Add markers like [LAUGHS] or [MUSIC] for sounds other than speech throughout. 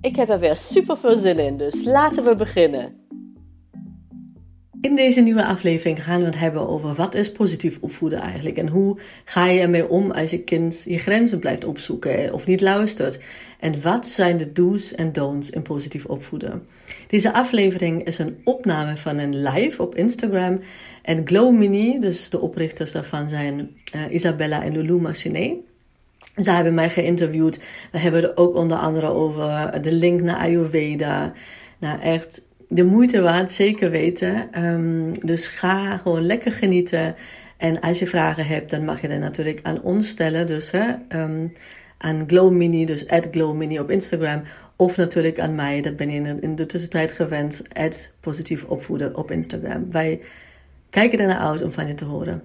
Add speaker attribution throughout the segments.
Speaker 1: Ik heb er weer super veel zin in, dus laten we beginnen. In deze nieuwe aflevering gaan we het hebben over wat is positief opvoeden eigenlijk en hoe ga je ermee om als je kind je grenzen blijft opzoeken of niet luistert. En wat zijn de do's en don'ts in positief opvoeden? Deze aflevering is een opname van een live op Instagram en Glow Mini, dus de oprichters daarvan zijn uh, Isabella en Lulu Machiné. Ze hebben mij geïnterviewd. We hebben het ook onder andere over de link naar Ayurveda. Nou, echt de moeite waard, zeker weten. Um, dus ga gewoon lekker genieten. En als je vragen hebt, dan mag je dat natuurlijk aan ons stellen. Dus hè, um, aan Glow Mini, dus at Glow Mini op Instagram. Of natuurlijk aan mij, dat ben je in de tussentijd gewend. Positief opvoeden op Instagram. Wij kijken ernaar uit om van je te horen.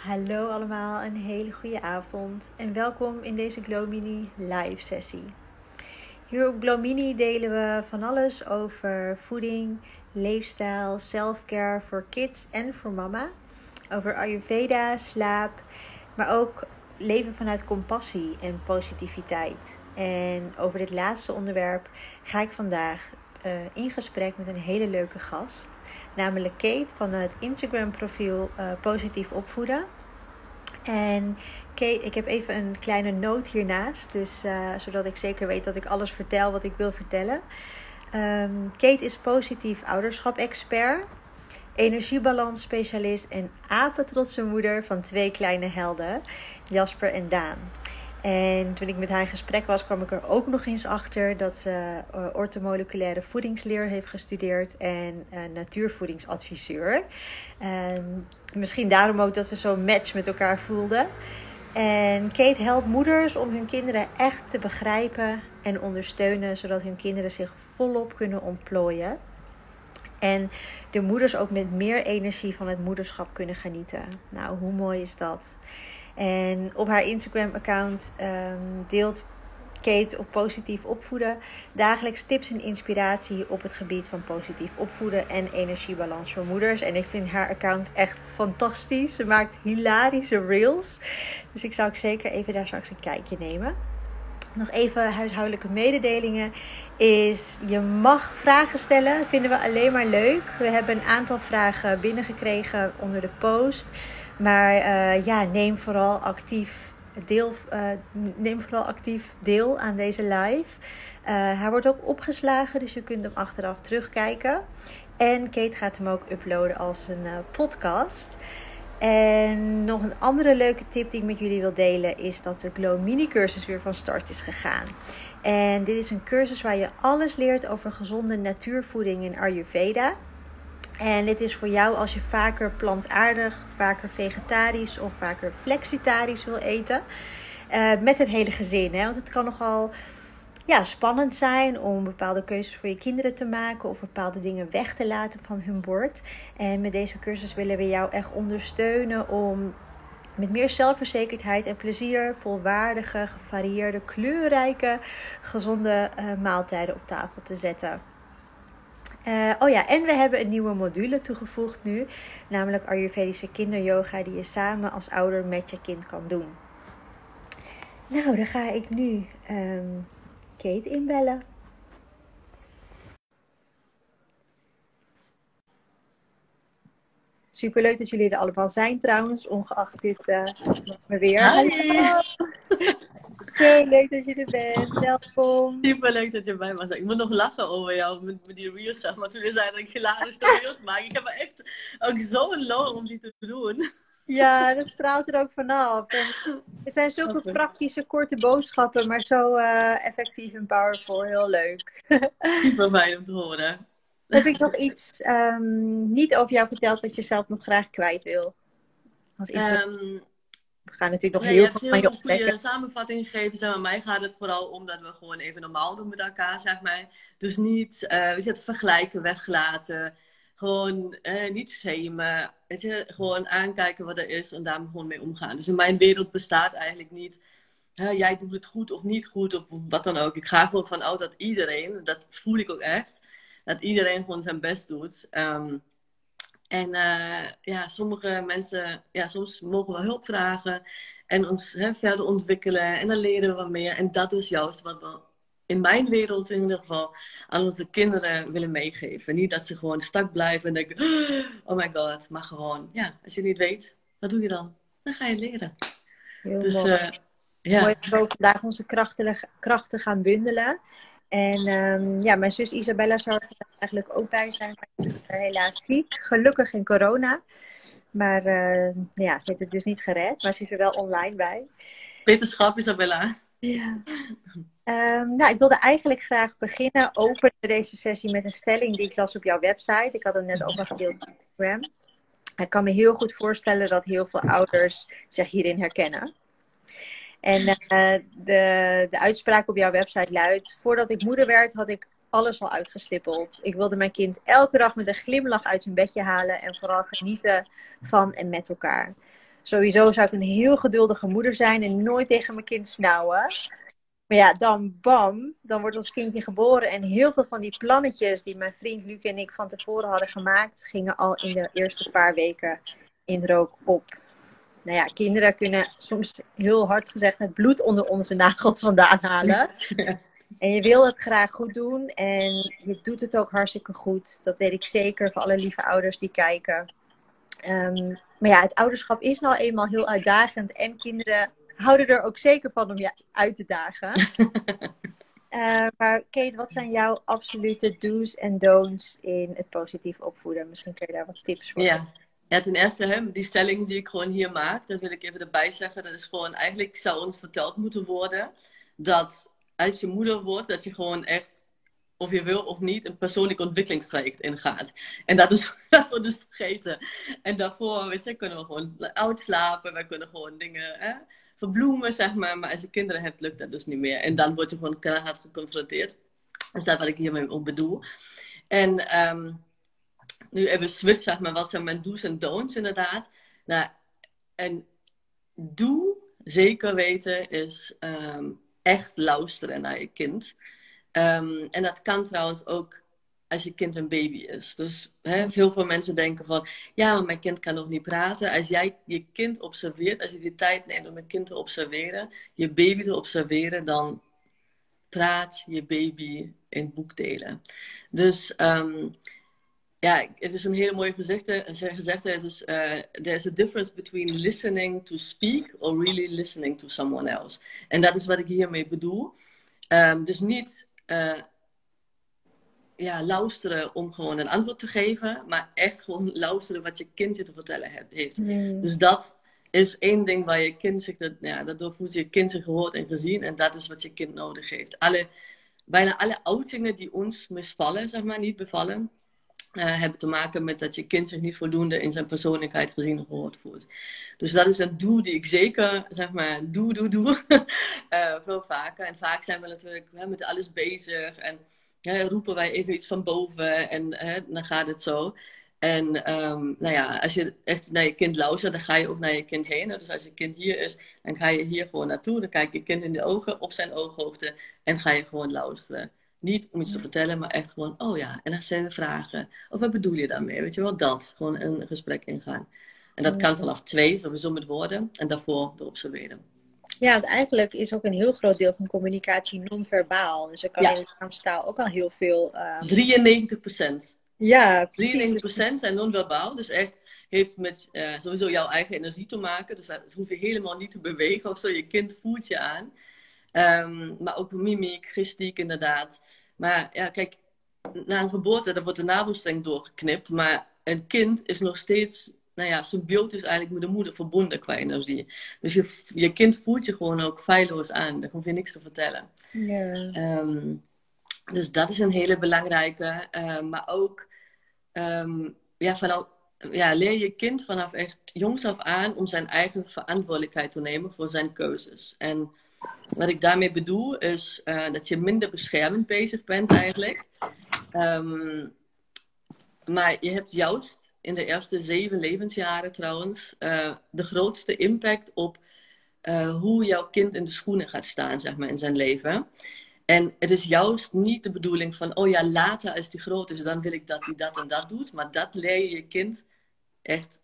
Speaker 2: Hallo allemaal, een hele goede avond en welkom in deze Glowmini live sessie. Hier op Glowmini delen we van alles over voeding, leefstijl, selfcare voor kids en voor mama. Over Ayurveda, slaap, maar ook leven vanuit compassie en positiviteit. En over dit laatste onderwerp ga ik vandaag uh, in gesprek met een hele leuke gast namelijk Kate van het Instagram profiel uh, Positief Opvoeden. En Kate, ik heb even een kleine noot hiernaast, dus, uh, zodat ik zeker weet dat ik alles vertel wat ik wil vertellen. Um, Kate is positief ouderschap-expert, energiebalans specialist en apetrotse moeder van twee kleine helden, Jasper en Daan. En toen ik met haar in gesprek was, kwam ik er ook nog eens achter dat ze uh, ortomoleculaire voedingsleer heeft gestudeerd en uh, natuurvoedingsadviseur. En misschien daarom ook dat we zo'n match met elkaar voelden. En Kate helpt moeders om hun kinderen echt te begrijpen en ondersteunen, zodat hun kinderen zich volop kunnen ontplooien. En de moeders ook met meer energie van het moederschap kunnen genieten. Nou, hoe mooi is dat? En op haar Instagram-account ehm, deelt Kate op positief opvoeden dagelijks tips en inspiratie op het gebied van positief opvoeden en energiebalans voor moeders. En ik vind haar account echt fantastisch. Ze maakt hilarische reels. Dus ik zou ook zeker even daar straks een kijkje nemen. Nog even huishoudelijke mededelingen. Is je mag vragen stellen. Vinden we alleen maar leuk. We hebben een aantal vragen binnengekregen onder de post. Maar uh, ja, neem vooral actief deel, uh, neem vooral actief deel aan deze live. Uh, hij wordt ook opgeslagen, dus je kunt hem achteraf terugkijken. En Kate gaat hem ook uploaden als een podcast. En nog een andere leuke tip die ik met jullie wil delen is dat de Glow Mini cursus weer van start is gegaan. En dit is een cursus waar je alles leert over gezonde natuurvoeding in Ayurveda. En dit is voor jou als je vaker plantaardig, vaker vegetarisch of vaker flexitarisch wil eten. Uh, met het hele gezin. Hè? Want het kan nogal ja, spannend zijn om bepaalde keuzes voor je kinderen te maken of bepaalde dingen weg te laten van hun bord. En met deze cursus willen we jou echt ondersteunen om met meer zelfverzekerdheid en plezier volwaardige, gevarieerde, kleurrijke, gezonde uh, maaltijden op tafel te zetten. Uh, oh ja, en we hebben een nieuwe module toegevoegd nu, namelijk Ayurvedische kinderyoga, die je samen als ouder met je kind kan doen. Nou, dan ga ik nu um, Kate inbellen. Superleuk dat jullie er allemaal zijn trouwens, ongeacht dit uh, weer. [LAUGHS] Zo leuk dat je er bent. Welkom.
Speaker 1: Super leuk dat je bij was. Ik moet nog lachen over jou met, met die reels, zeg maar. Toen dat ik hilarische reels maak. Ik heb er echt ook zo'n lol om die te doen.
Speaker 2: Ja, dat straalt er ook vanaf. het zijn zulke praktische, korte boodschappen, maar zo uh, effectief en powerful. Heel leuk. [LAUGHS]
Speaker 1: Super fijn om te horen.
Speaker 2: Heb ik nog iets um, niet over jou verteld wat je zelf nog graag kwijt wil?
Speaker 1: Um,
Speaker 2: We gaan natuurlijk nog
Speaker 1: je
Speaker 2: heel veel van je
Speaker 1: goede
Speaker 2: ontdekken.
Speaker 1: samenvatting gegeven. Zeg maar, mij gaat het vooral om dat we gewoon even normaal doen met elkaar, zeg maar. Dus niet, eh we zitten vergelijken weglaten. Gewoon eh, niet shamen. Weet je, gewoon aankijken wat er is en daar gewoon mee omgaan. Dus in mijn wereld bestaat eigenlijk niet, hè, jij doet het goed of niet goed of wat dan ook. Ik ga gewoon vanuit dat iedereen, dat voel ik ook echt, dat iedereen gewoon zijn best doet. Ehm, en eh, ja, sommige mensen, ja, soms mogen we hulp vragen en ons hè, verder ontwikkelen. En dan leren we wat meer. En dat is juist wat we in mijn wereld in ieder geval aan onze kinderen willen meegeven. Niet dat ze gewoon stak blijven en denken, oh my god. Maar gewoon, ja, als je niet weet, wat doe je dan? Dan ga je leren.
Speaker 2: Heel
Speaker 1: Dus
Speaker 2: mooi.
Speaker 1: eh, ja.
Speaker 2: Mooi dat we vandaag onze krachten, krachten gaan bundelen. En ehm, ja, mijn zus Isabella zou er eigenlijk ook bij zijn. Maar helaas ziek. Gelukkig in corona. Maar eh, ja, ze heeft het dus niet gered. Maar ze is er wel online bij.
Speaker 1: Wetenschap, Isabella.
Speaker 2: Ja. Ehm, nou, ik wilde eigenlijk graag beginnen, openen deze sessie met een stelling die ik las op jouw website. Ik had hem net ook al gedeeld op Instagram. Ik kan me heel goed voorstellen dat heel veel ouders zich hierin herkennen. En eh, de, de uitspraak op jouw website luidt: Voordat ik moeder werd, had ik alles al uitgestippeld. Ik wilde mijn kind elke dag met een glimlach uit zijn bedje halen en vooral genieten van en met elkaar. Sowieso zou ik een heel geduldige moeder zijn en nooit tegen mijn kind snauwen. Maar ja, dan bam, dan wordt ons kindje geboren. En heel veel van die plannetjes die mijn vriend Luc en ik van tevoren hadden gemaakt, gingen al in de eerste paar weken in rook op. Nou ja, kinderen kunnen soms heel hard gezegd het bloed onder onze nagels vandaan halen. [LAUGHS] En je wil het graag goed doen en je doet het ook hartstikke goed. Dat weet ik zeker voor alle lieve ouders die kijken. Ehm, maar ja, het ouderschap is nou eenmaal heel uitdagend en kinderen houden er ook zeker van om je uit te dagen. Uh, [LAUGHS] maar Kate, wat zijn jouw absolute do's en don'ts in het positief opvoeden? Misschien kun je daar wat tips voor
Speaker 1: Ja. Ja, ten eerste, hè, die stelling die ik gewoon hier maak, dat wil ik even erbij zeggen. Dat is gewoon, eigenlijk zou ons verteld moeten worden dat als je moeder wordt, dat je gewoon echt, of je wil of niet, een persoonlijk ontwikkelingstraject ingaat. En dat, is, [LAUGHS] dat wordt dus vergeten. En daarvoor, weet je, kunnen we gewoon uitslapen, we kunnen gewoon dingen hè, verbloemen, zeg maar. Maar als je kinderen hebt, lukt dat dus niet meer. En dan word je gewoon keihard geconfronteerd. Dat is wat ik hiermee ook bedoel. En um, nu even switch, zeg maar, wat zijn mijn do's en don'ts inderdaad. Nou, en doe, zeker weten, is um, echt luisteren naar je kind. Um, en dat kan trouwens ook als je kind een baby is. Dus heel veel mensen denken van, ja, maar mijn kind kan nog niet praten. Als jij je kind observeert, als je de tijd neemt om een kind te observeren, je baby te observeren, dan praat je baby in boekdelen. Dus um, ja, het is een hele mooie gezegde. gezegde het is, uh, there's a difference between listening to speak or really listening to someone else. En dat is wat ik hiermee bedoel. Um, dus niet uh, ja, luisteren om gewoon een antwoord te geven, maar echt gewoon luisteren wat je kindje te vertellen heeft.
Speaker 2: Mm.
Speaker 1: Dus dat is één ding waar je kind zich, dat, ja, daardoor voelt je kind zich gehoord en gezien. En dat is wat je kind nodig heeft. Alle, bijna alle uitingen die ons misvallen, zeg maar, niet bevallen, uh, hebben te maken met dat je kind zich niet voldoende in zijn persoonlijkheid gezien en gehoord voelt. Dus dat is een doel die ik zeker, zeg maar, doe, doe, doe. uh, [LAUGHS] veel vaker. En vaak zijn we natuurlijk hè, met alles bezig en hè, roepen wij even iets van boven en hè, dan gaat het zo. En um, nou ja, als je echt naar je kind luistert, dan ga je ook naar je kind heen. Dus als je kind hier is, dan ga je hier gewoon naartoe. Dan kijk je kind in de ogen, op zijn ooghoogte en ga je gewoon luisteren. Niet om iets te vertellen, maar echt gewoon, oh ja, en dan zijn er vragen. Of wat bedoel je daarmee? Weet je wel, dat. Gewoon een gesprek ingaan. En dat kan vanaf twee, sowieso met woorden. En daarvoor door observeren.
Speaker 2: Ja, want eigenlijk is ook een heel groot deel van communicatie non-verbaal. Dus er kan ja. in lichaamstaal ook al heel veel... Uh...
Speaker 1: 93 procent.
Speaker 2: Ja, precies.
Speaker 1: 93 procent zijn non-verbaal. Dus echt heeft met uh, sowieso jouw eigen energie te maken. Dus dat hoef je helemaal niet te bewegen of zo. Je kind voelt je aan. Um, maar ook mimiek, gestiek inderdaad. Maar ja, kijk, na een geboorte dan wordt de navelstreng doorgeknipt. Maar een kind is nog steeds, nou ja, symbiotisch eigenlijk met de moeder verbonden qua energie. Dus je, je kind voelt je gewoon ook feilloos aan. Daar hoef je niks te vertellen.
Speaker 2: Ja.
Speaker 1: Um, dus dat is een hele belangrijke. Uh, maar ook um, ja, ja, leer je kind vanaf echt jongs af aan om zijn eigen verantwoordelijkheid te nemen voor zijn keuzes. En wat ik daarmee bedoel is uh, dat je minder beschermend bezig bent eigenlijk. Um, maar je hebt juist in de eerste zeven levensjaren trouwens uh, de grootste impact op uh, hoe jouw kind in de schoenen gaat staan, zeg maar, in zijn leven. En het is juist niet de bedoeling van, oh ja, later als die groot is, dan wil ik dat hij dat en dat doet. Maar dat leer je je kind echt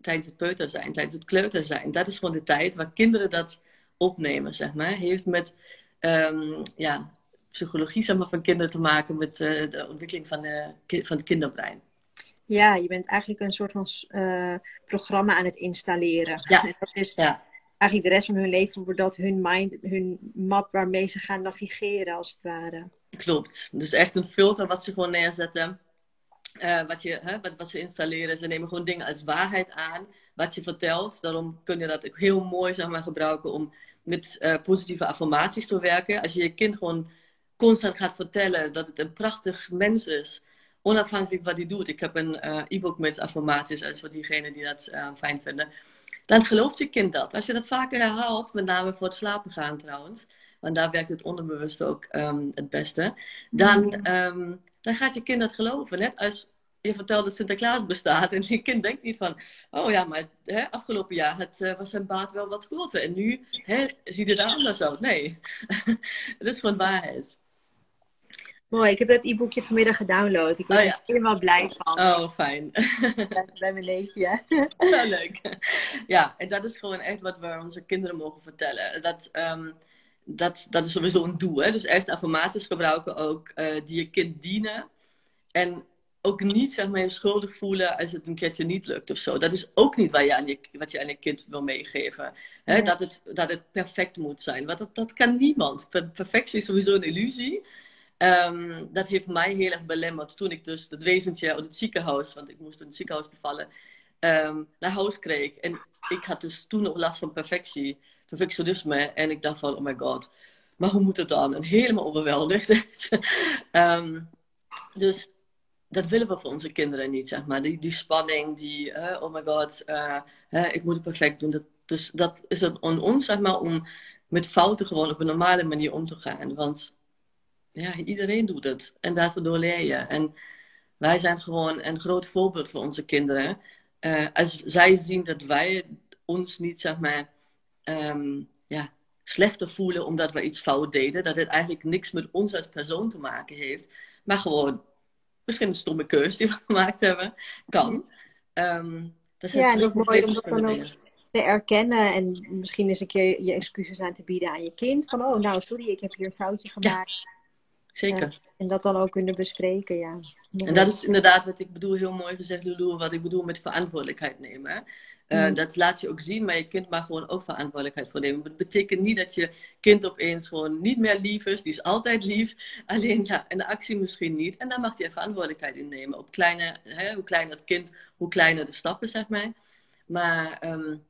Speaker 1: tijdens het peuter zijn, tijdens het kleuter zijn. Dat is gewoon de tijd waar kinderen dat opnemen, zeg maar. Heeft met um, ja, psychologie zeg maar, van kinderen te maken, met uh, de ontwikkeling van, de, van het kinderbrein.
Speaker 2: Ja, je bent eigenlijk een soort van uh, programma aan het installeren. Ja. dat is ja. eigenlijk de rest van hun leven wordt dat hun mind, hun map waarmee ze gaan navigeren, als het ware.
Speaker 1: Klopt. Dus echt een filter wat ze gewoon neerzetten. Uh, wat, je, hè, wat, wat ze installeren. Ze nemen gewoon dingen als waarheid aan. Wat je vertelt. Daarom kun je dat ook heel mooi zeg maar, gebruiken om met uh, positieve affirmaties te werken. Als je je kind gewoon constant gaat vertellen dat het een prachtig mens is. Onafhankelijk wat hij doet. Ik heb een uh, e-book met affirmaties. Als voor diegenen die dat fijn vinden. Dan gelooft je kind dat. Als je dat vaker herhaalt. Met name voor het slapen gaan trouwens want daar werkt het onderbewust ook um, het beste, dan, um, dan gaat je kind dat geloven. Net als je vertelt dat Sinterklaas bestaat [LAUGHS] en je kind denkt niet van, oh ja, maar hè, afgelopen jaar het, uh, was zijn baard wel wat groter en nu hè, ziet het er anders uit. Nee, [LAUGHS] het is gewoon waarheid.
Speaker 2: Mooi, ik heb dat e-boekje vanmiddag gedownload. Ik ben oh, ja. er helemaal blij van.
Speaker 1: Oh, fijn. [LAUGHS]
Speaker 2: Bij mijn neefje.
Speaker 1: Ja, leuk. Ja, en dat is gewoon echt wat we onze kinderen mogen vertellen. Dat, um, dat, dat is sowieso een doel. Hè? Dus echt affirmaties gebruiken ook uh, die je kind dienen. En ook niet zeg maar, je schuldig voelen als het een keertje niet lukt of zo. Dat is ook niet wat je aan je, wat je, aan je kind wil meegeven. Hè? Dat, het, dat het perfect moet zijn. Want dat, dat kan niemand. Perfectie is sowieso een illusie. Um, dat heeft mij heel erg belemmerd toen ik dus het wezentje uit het ziekenhuis, want ik moest in het ziekenhuis bevallen, um, naar huis kreeg. En ik had dus toen nog last van perfectie perfectionisme. En ik dacht van, oh my god, maar hoe moet het dan? En helemaal overweldigd. um, [LAUGHS] dus dat willen we voor onze kinderen niet, zeg maar. Die, die spanning, die, oh my god, uh, ik moet het perfect doen. Dat, dus dat is het aan ons, zeg maar, om met fouten gewoon op een normale manier om te gaan. Want ja, iedereen doet het. En daarvoor leer je. En wij zijn gewoon een groot voorbeeld voor onze kinderen. Uh, als zij zien dat wij ons niet, zeg maar, um, ja, slechter voelen omdat we iets fout deden. Dat het eigenlijk niks met ons als persoon te maken heeft. Maar gewoon misschien een stomme keuze die we [LAUGHS] gemaakt hebben. Kan. Um,
Speaker 2: dat ja, en ook mooi om dat dan ook te erkennen. En misschien eens een keer je excuses aan te bieden aan je kind. Van, oh, nou, sorry, ik heb hier een foutje gemaakt.
Speaker 1: zeker. Uh,
Speaker 2: en dat dan ook kunnen bespreken, ja.
Speaker 1: En dat is inderdaad wat ik bedoel, heel mooi gezegd, Lulu, wat ik bedoel met verantwoordelijkheid nemen. Uh, Dat laat je ook zien, maar je kind mag gewoon ook verantwoordelijkheid voor nemen. Het betekent niet dat je kind opeens gewoon niet meer lief is. Die is altijd lief. Alleen ja, in de actie misschien niet. En dan mag je verantwoordelijkheid innemen. Op kleine, hè, hoe kleiner het kind, hoe kleiner de stappen, zeg maar. Maar um,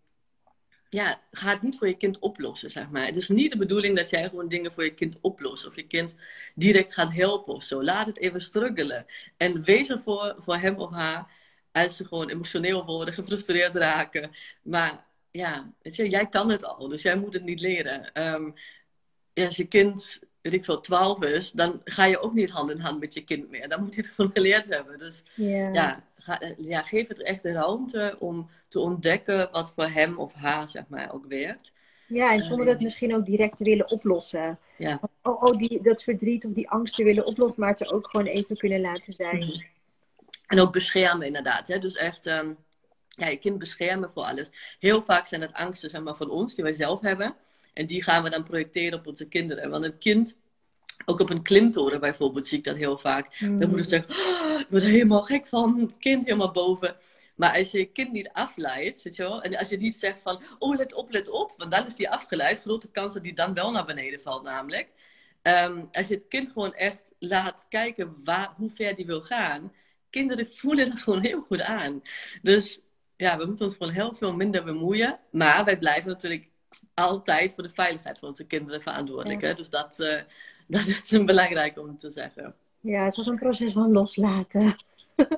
Speaker 1: ja, ga het niet voor je kind oplossen, zeg maar. Het is niet de bedoeling dat jij gewoon dingen voor je kind oplost. Of je kind direct gaat helpen of zo. Laat het even struggelen. En wees er voor, voor hem of haar gewoon emotioneel worden, gefrustreerd raken. Maar ja, weet je, jij kan het al, dus jij moet het niet leren. Um, ja, als je kind, weet ik veel, 12 is, dan ga je ook niet hand in hand met je kind meer. Dan moet je het [LAUGHS] gewoon geleerd hebben. Dus yeah. ja, ga, ja, geef het echt de ruimte om te ontdekken wat voor hem of haar, zeg maar, ook werkt.
Speaker 2: Ja, en zonder dat ehm, misschien ook direct te willen oplossen. Ja. Oh, oh die, dat verdriet of die angst te willen oplossen, maar het er ook gewoon even kunnen laten zijn.
Speaker 1: En ook beschermen inderdaad. Hè? Dus echt um, ja, je kind beschermen voor alles. Heel vaak zijn het angsten zeg maar, van ons, die wij zelf hebben. En die gaan we dan projecteren op onze kinderen. Want een kind, ook op een klimtoren bijvoorbeeld, zie ik dat heel vaak. Mm. Dan moet je zeggen, oh, ik word er helemaal gek van, het kind helemaal boven. Maar als je je kind niet afleidt, weet je wel, en als je niet zegt van, oh let op, let op, want dan is die afgeleid, grote kans dat die dan wel naar beneden valt namelijk. Um, als je het kind gewoon echt laat kijken waar, hoe ver die wil gaan, kinderen voelen dat gewoon heel goed aan. Dus ja, we moeten ons gewoon heel veel minder bemoeien. Maar wij blijven natuurlijk altijd voor de veiligheid van onze kinderen verantwoordelijk. Hè? Dus dat, uh, [LAUGHS] dat is een belangrijk om te zeggen.
Speaker 2: Ja, het is een proces van loslaten.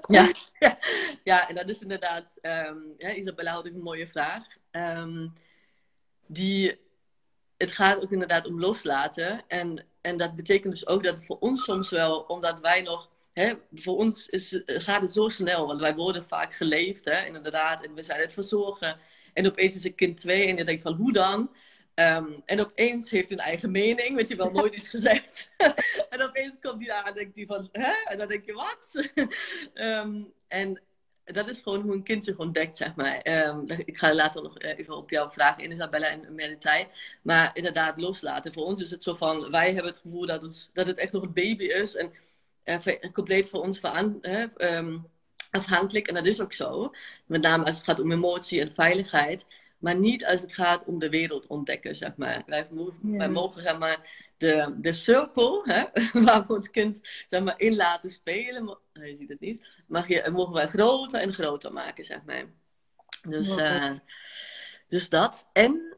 Speaker 1: ja, [LAUGHS] ja, ja, en dat is inderdaad, um, ja, Isabella had ook een mooie vraag. Ehm, die, het gaat ook inderdaad om loslaten. En, en dat betekent dus ook dat het voor ons soms wel, omdat wij nog Hè, voor ons is, gaat het zo snel, want wij worden vaak geleefd, hè, inderdaad, en we zijn het verzorgen. En opeens is een kind twee en je denkt van, hoe dan? Um, en opeens heeft hij een eigen mening, weet je wel, [LAUGHS] nooit iets gezegd. [LAUGHS] en opeens komt hij daar en denkt hij van, hè? En dan denk je, wat? um, [LAUGHS] en dat is gewoon hoe een kind zich ontdekt, zeg maar. Um, ik ga later nog even op jouw vraag in, Isabella, en meer detail. Maar inderdaad, loslaten. Voor ons is het zo van, wij hebben het gevoel dat het, dat het echt nog een baby is. En uh, compleet voor ons veran, afhankelijk. En dat is ook zo. Met name als het gaat om emotie en veiligheid. Maar niet als het gaat om de wereld ontdekken, zeg maar. Wij, wij mogen, zeg maar, de, de cirkel, hè, [LAUGHS] waar we ons kind zeg maar, in laten spelen, je ziet het niet, mag je, mogen wij groter en groter maken, zeg maar. Dus, uh, dus dat. En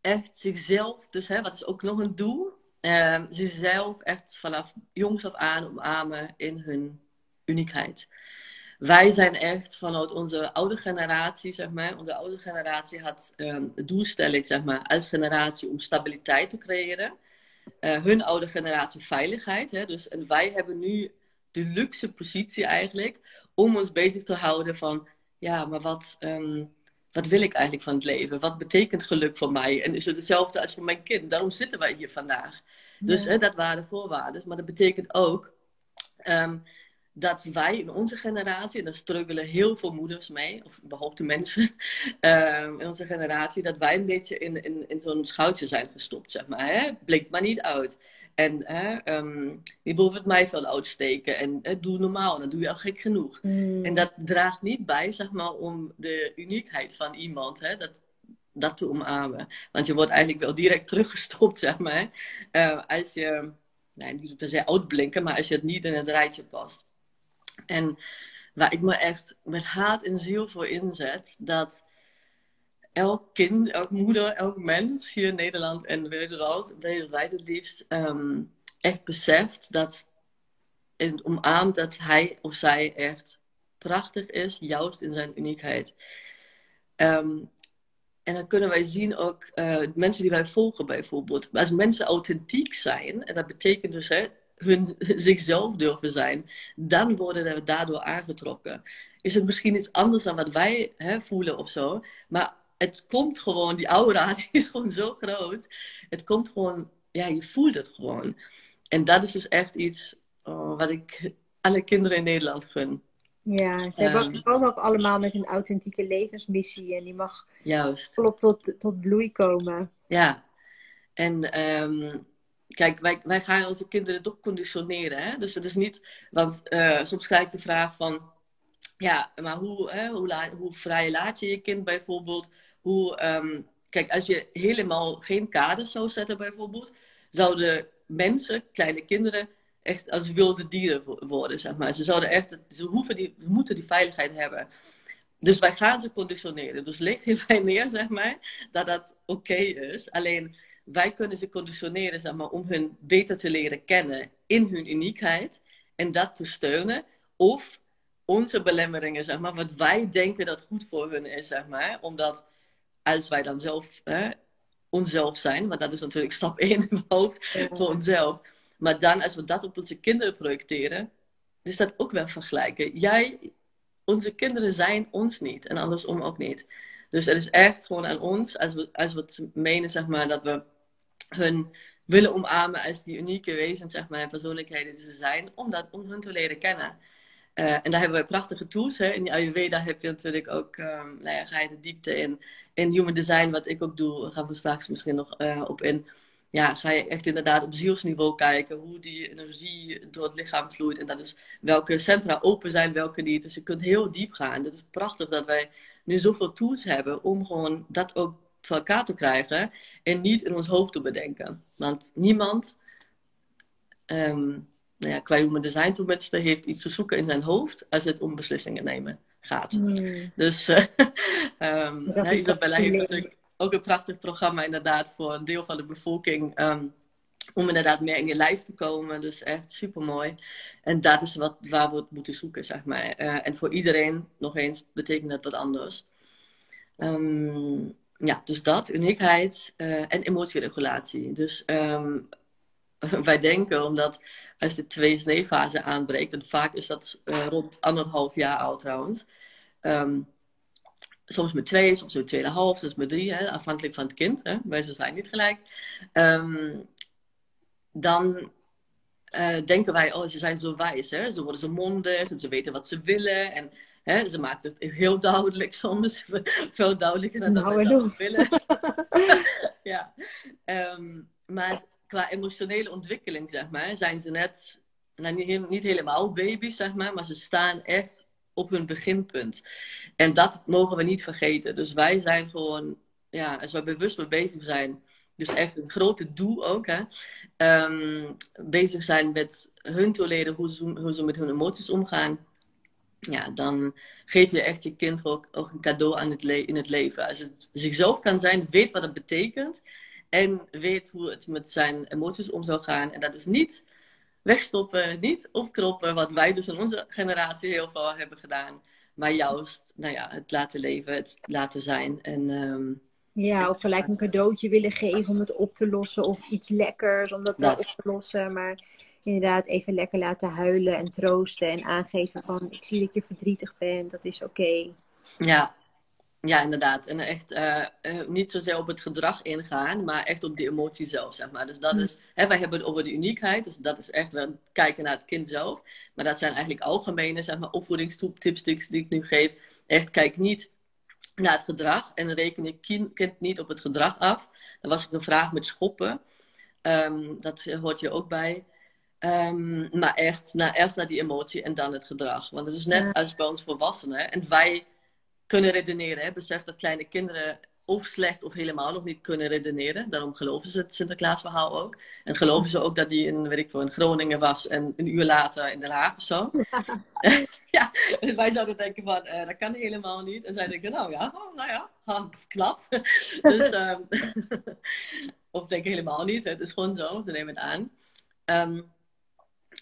Speaker 1: echt zichzelf, dus hè, wat is ook nog een doel, uh, zichzelf echt vanaf jongs af aan omarmen in hun uniekheid wij zijn echt vanuit onze oude generatie, zeg maar. Onze oude generatie had um, de doelstelling, zeg maar, als generatie om stabiliteit te creëren. Uh, hun oude generatie veiligheid. Hè? Dus, en wij hebben nu de luxe positie eigenlijk om ons bezig te houden van, ja, maar wat, um, wat wil ik eigenlijk van het leven? Wat betekent geluk voor mij? En is het hetzelfde als voor mijn kind? Daarom zitten wij hier vandaag. Dus hè, dat waren voorwaarden. Maar dat betekent ook um, dat wij in onze generatie, en daar struggelen heel veel moeders mee, of überhaupt de mensen um, [LAUGHS] in onze generatie, dat wij een beetje in, in, in zo'n schoutje zijn gestopt, zeg maar. Hè? Blinkt maar niet uit. En hè, um, je boven het mijveld uitsteken en hè, doe normaal, dan doe je al gek genoeg. Mm. En dat draagt niet bij, zeg maar, om de uniekheid van iemand, hè? Dat, dat te omarmen. Want je wordt eigenlijk wel direct teruggestopt, [LAUGHS] zeg maar. Uh, als je, nee, niet per se uitblinken, maar als je het niet in het rijtje past. En waar ik me echt met haat en ziel voor inzet, dat elk kind, elk moeder, elk mens hier in Nederland en wereldwijd, wereldwijd het liefst, um, echt beseft dat en omarmt dat hij of zij echt prachtig is, juist in zijn uniekheid. Um, en dan kunnen wij zien ook uh, mensen die wij volgen bijvoorbeeld. Als mensen authentiek zijn, en dat betekent dus hè, hun [LAUGHS] zichzelf durven zijn, dan worden we daardoor aangetrokken. Is het misschien iets anders dan wat wij hè, voelen of zo, maar het komt gewoon, die aura [LAUGHS] die is gewoon zo groot. Het komt gewoon, ja, je voelt het gewoon. En dat is dus echt iets oh, wat ik alle kinderen in Nederland gun.
Speaker 2: Ja, ze um, komen ook allemaal met een authentieke levensmissie en die mag juist. volop tot, tot bloei komen.
Speaker 1: Ja, en um, kijk, wij, wij gaan onze kinderen toch conditioneren. Hè? Dus het is niet, want uh, soms krijg ik de vraag van, ja, maar hoe, hè, hoe, hoe vrij laat je je kind bijvoorbeeld? Hoe, um, kijk, als je helemaal geen kaders zou zetten bijvoorbeeld, zouden mensen, kleine kinderen, echt als wilde dieren worden, zeg maar. Ze zouden echt, ze, hoeven die, moeten die veiligheid hebben. Dus wij gaan ze conditioneren. Dus ligt hierbij neer, [LAUGHS] zeg maar, dat dat oké is. Alleen wij kunnen ze conditioneren zeg maar, om hun beter te leren kennen in hun uniekheid en dat te steunen. Of onze belemmeringen, zeg maar, wat wij denken dat goed voor hun is, zeg maar. Omdat als wij dan zelf hè, onszelf zijn, want dat is natuurlijk stap [LAUGHS] 1 in mijn hoofd voor onszelf. Maar dan, als we dat op onze kinderen projecteren, is dat ook wel vergelijken. Jij, onze kinderen zijn ons niet en andersom ook niet. Dus het is echt gewoon aan ons, als we, als we menen, zeg maar, dat we hun willen omarmen als die unieke wezens, zeg maar, en persoonlijkheden die ze zijn, om, dat, om hun te leren kennen. Uh, en daar hebben we prachtige tools. Hè. In die Ayurveda heb je natuurlijk ook, um, nou ja, ga je de diepte in. In human design, wat ik ook doe, daar gaan we straks misschien nog uh, op in. Ja, ga je echt inderdaad op zielsniveau kijken hoe die energie door het lichaam vloeit. En dat is welke centra open zijn, welke niet. Dus je kunt heel diep gaan. Het is prachtig dat wij nu zoveel tools hebben om gewoon dat ook voor elkaar te krijgen en niet in ons hoofd te bedenken. Want niemand, um, nou ja, qua human design heeft iets te zoeken in zijn hoofd als het om beslissingen nemen gaat. Hmm. Dus [LAUGHS] uh, um, Isabella heeft natuurlijk ook een prachtig programma inderdaad voor een deel van de bevolking. Um, om inderdaad meer in je lijf te komen. Dus echt super mooi. En dat is wat, waar we het moeten zoeken, zeg maar. Eh, en voor iedereen, nog eens, betekent dat wat anders. Ehm, ja, dus dat, uniekheid uh, en emotieregulatie. Dus ehm, [LAUGHS] wij denken, omdat als de twee sneefase aanbreekt, en vaak is dat uh, rond anderhalf jaar oud trouwens. Um, soms met twee, soms met tweeënhalf, soms met drie, hè, afhankelijk van het kind. Hè. Wij zijn niet gelijk. Um, dan uh, denken wij, oh, ze zijn zo wijs. Hè? Ze worden zo mondig en ze weten wat ze willen. En hè, ze maken het heel duidelijk [LAUGHS] soms. Veel duidelijker dan nou, wij zelf willen. [LAUGHS] [LAUGHS] ja. Um, maar qua emotionele ontwikkeling, zeg maar, zijn ze net, nou, niet, helemaal baby's, zeg maar, maar ze staan echt op hun beginpunt. En dat mogen we niet vergeten. Dus wij zijn gewoon, ja, als we bewust mee bezig zijn, dus echt een grote doel ook, hè, um, bezig zijn met hun te leren hoe ze, hoe ze met hun emoties omgaan. Ja, dan geef je echt je kind ook, ook een cadeau aan het in het leven. Als het zichzelf kan zijn, weet wat het betekent. En weet hoe het met zijn emoties om zou gaan. En dat is niet wegstoppen, niet opkroppen, wat wij dus in onze generatie heel veel hebben gedaan. Maar juist, nou ja, het laten leven, het laten zijn. En um,
Speaker 2: ja, of gelijk een cadeautje willen geven om het op te lossen. Of iets lekkers om dat, dat. op te lossen. Maar inderdaad even lekker laten huilen en troosten. En aangeven van ik zie dat je verdrietig bent. Dat is oké.
Speaker 1: Ja. Ja, inderdaad. En echt uh, niet zozeer op het gedrag ingaan. Maar echt op die emotie zelf, zeg maar. Dus dat hm. is, hè, wij hebben het over de uniekheid. Dus dat is echt wel kijken naar het kind zelf. Maar dat zijn eigenlijk algemene, zeg maar, opvoedingstips die ik nu geef. Echt kijk niet naar het gedrag en reken je kind niet op het gedrag af. Dan was ik een vraag met schoppen. Um, dat hoort je ook bij. Um, maar echt, nou, eerst naar die emotie en dan het gedrag. Want het is net als bij ons volwassenen. En wij kunnen redeneren. Hè? Besef dat kleine kinderen of slecht of helemaal nog niet kunnen redeneren. Daarom geloven ze het Sinterklaasverhaal ook. En geloven ze ook dat die in, weet ik veel, in Groningen was en een uur later in Den Haag of zo. [LAUGHS] [LAUGHS] ja, en wij zouden denken van, uh, dat kan helemaal niet. En zij denken, nou ja, oh, nou ja, knap. [LAUGHS] dus, um, of denken helemaal niet, het is gewoon zo, ze nemen het aan. Um,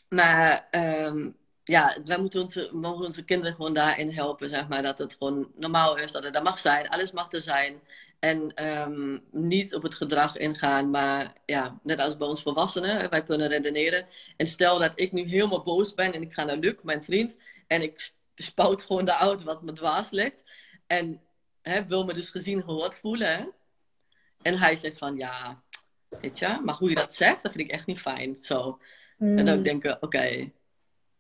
Speaker 1: maar um, ja, wij moeten onze, mogen onze kinderen gewoon daarin helpen, zeg maar. Dat het gewoon normaal is, dat het er mag zijn, alles mag er zijn. En um, niet op het gedrag ingaan, maar ja, net als bij ons volwassenen, wij kunnen redeneren. En stel dat ik nu helemaal boos ben en ik ga naar Luc, mijn vriend, en ik spout gewoon de auto wat me dwaas ligt. En hè, wil me dus gezien gehoord voelen. Hè? En hij zegt van ja, weet je, maar hoe je dat zegt, dat vind ik echt niet fijn. Zo. En dan mm. denk ik, oké,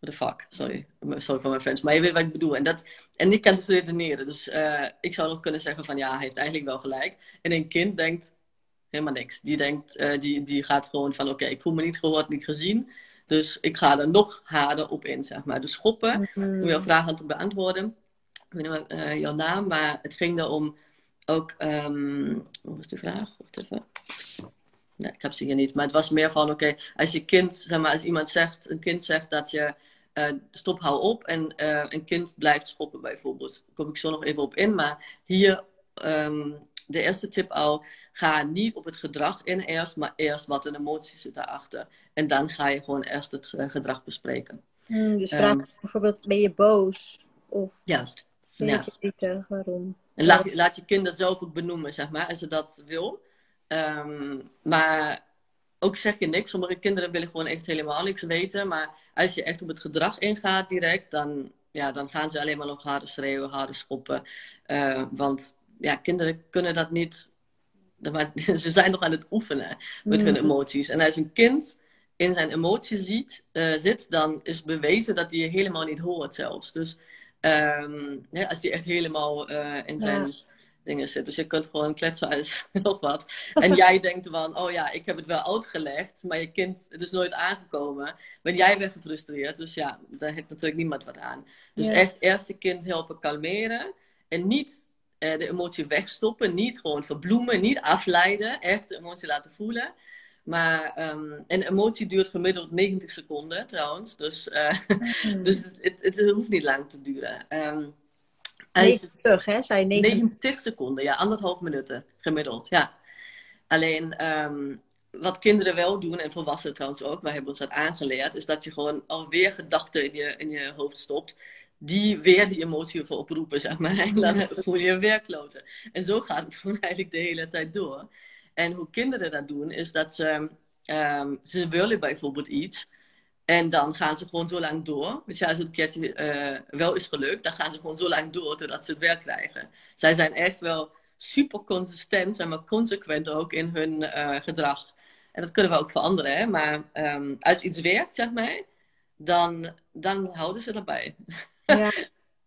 Speaker 1: what the fuck, sorry. Sorry voor mijn friends. Maar je weet wat ik bedoel. En, dat, en ik kan dus redeneren. Dus uh, ik zou nog kunnen zeggen van ja, hij heeft eigenlijk wel gelijk. En een kind denkt helemaal niks. Die, denkt, uh, die, die gaat gewoon van oké, ik voel me niet gehoord, niet gezien. Dus ik ga er nog harder op in, zeg maar. Dus schoppen, mm -hmm. om jouw vraag aan te beantwoorden. Ik weet niet meer uh, jouw naam, maar het ging erom ook... Um, wat was die vraag? Wacht even. Nee, ik heb ze hier niet. Maar het was meer van, oké, als je kind, zeg maar, als iemand zegt, een kind zegt dat je uh, stop, hou op. En uh, een kind blijft schoppen bijvoorbeeld. Daar kom ik zo nog even op in. Maar hier um, de eerste tip al. Ga niet op het gedrag in eerst, maar eerst wat een emotie zit daarachter. En dan ga je gewoon eerst het uh, gedrag bespreken.
Speaker 2: Mm, dus vraag um, bijvoorbeeld, ben je boos? Of
Speaker 1: juist.
Speaker 2: Ben je verdrietig? Waarom?
Speaker 1: En laat, laat je kind dat zelf ook benoemen, zeg maar, als ze dat wil. Um, maar ook zeg je niks. Sommige kinderen willen gewoon echt helemaal niks weten. Maar als je echt op het gedrag ingaat direct, dan, ja, dan gaan ze alleen maar nog harder schreeuwen, harder schoppen. Uh, want ja, kinderen kunnen dat niet. [LAUGHS] Maar ze zijn nog aan het oefenen met hun mm. emoties. En als een kind in zijn emoties ziet, uh, zit, dan is bewezen dat hij je helemaal niet hoort zelfs. Dus um, ja, als hij echt helemaal uh, in zijn. Ja dingen zit. Dus je kunt gewoon kletsen als [LAUGHS] nog wat. En jij [LAUGHS] denkt van, oh ja, ik heb het wel uitgelegd, maar je kind is nooit aangekomen. Ben jij weer gefrustreerd. Dus ja, daar heeft natuurlijk niemand wat aan. Dus echt eerst je kind helpen kalmeren. En niet eh, de emotie wegstoppen. Niet gewoon verbloemen, niet afleiden. Echt de emotie laten voelen. Maar um, een emotie duurt gemiddeld 90 seconden trouwens. Dus, uh, [LAUGHS] mm. dus het, het, het, hoeft niet lang te duren. Um,
Speaker 2: 90, hè? Zei 90.
Speaker 1: 90 seconden, ja, anderhalf minuten gemiddeld, ja. Alleen, um, wat kinderen wel doen, en volwassenen trouwens ook, wij hebben ons dat aangeleerd, is dat je gewoon alweer gedachten in je, in je hoofd stopt. Die weer die emotie voor oproepen, zeg maar. [LAUGHS] En dan voel je je weer kloten. En zo gaat het [LAUGHS] gewoon eigenlijk de hele tijd door. En hoe kinderen dat doen, is dat ze, um, ze willen bijvoorbeeld iets. En dan gaan ze gewoon zo lang door. Dus ja, als het keertje uh, wel is gelukt, dan gaan ze gewoon zo lang door totdat ze het weer krijgen. Zij zijn echt wel super consistent, en maar consequent ook in hun uh, gedrag. En dat kunnen we ook veranderen, hè? maar um, als iets werkt, zeg maar, dan, dan houden ze erbij.
Speaker 2: Ja.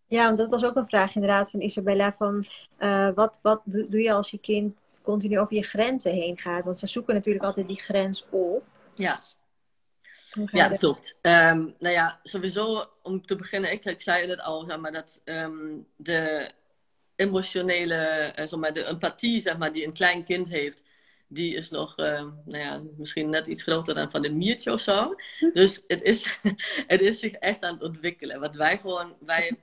Speaker 2: ja, want dat was ook een vraag inderdaad van Isabella. Van, uh, wat wat doe je als je kind continu over je grenzen heen gaat? Want ze zoeken natuurlijk altijd die grens op.
Speaker 1: Ja. Ja, dat klopt. Um, nou ja, sowieso om te beginnen, ik, ik zei het al, zeg maar, dat um, de emotionele, uh, zeg maar, de empathie zeg maar, die een klein kind heeft, die is nog, uh, nou ja, misschien net iets groter dan van een miertje of zo. Dus het is, [LAUGHS] het is zich echt aan het ontwikkelen. Wat wij gewoon, wij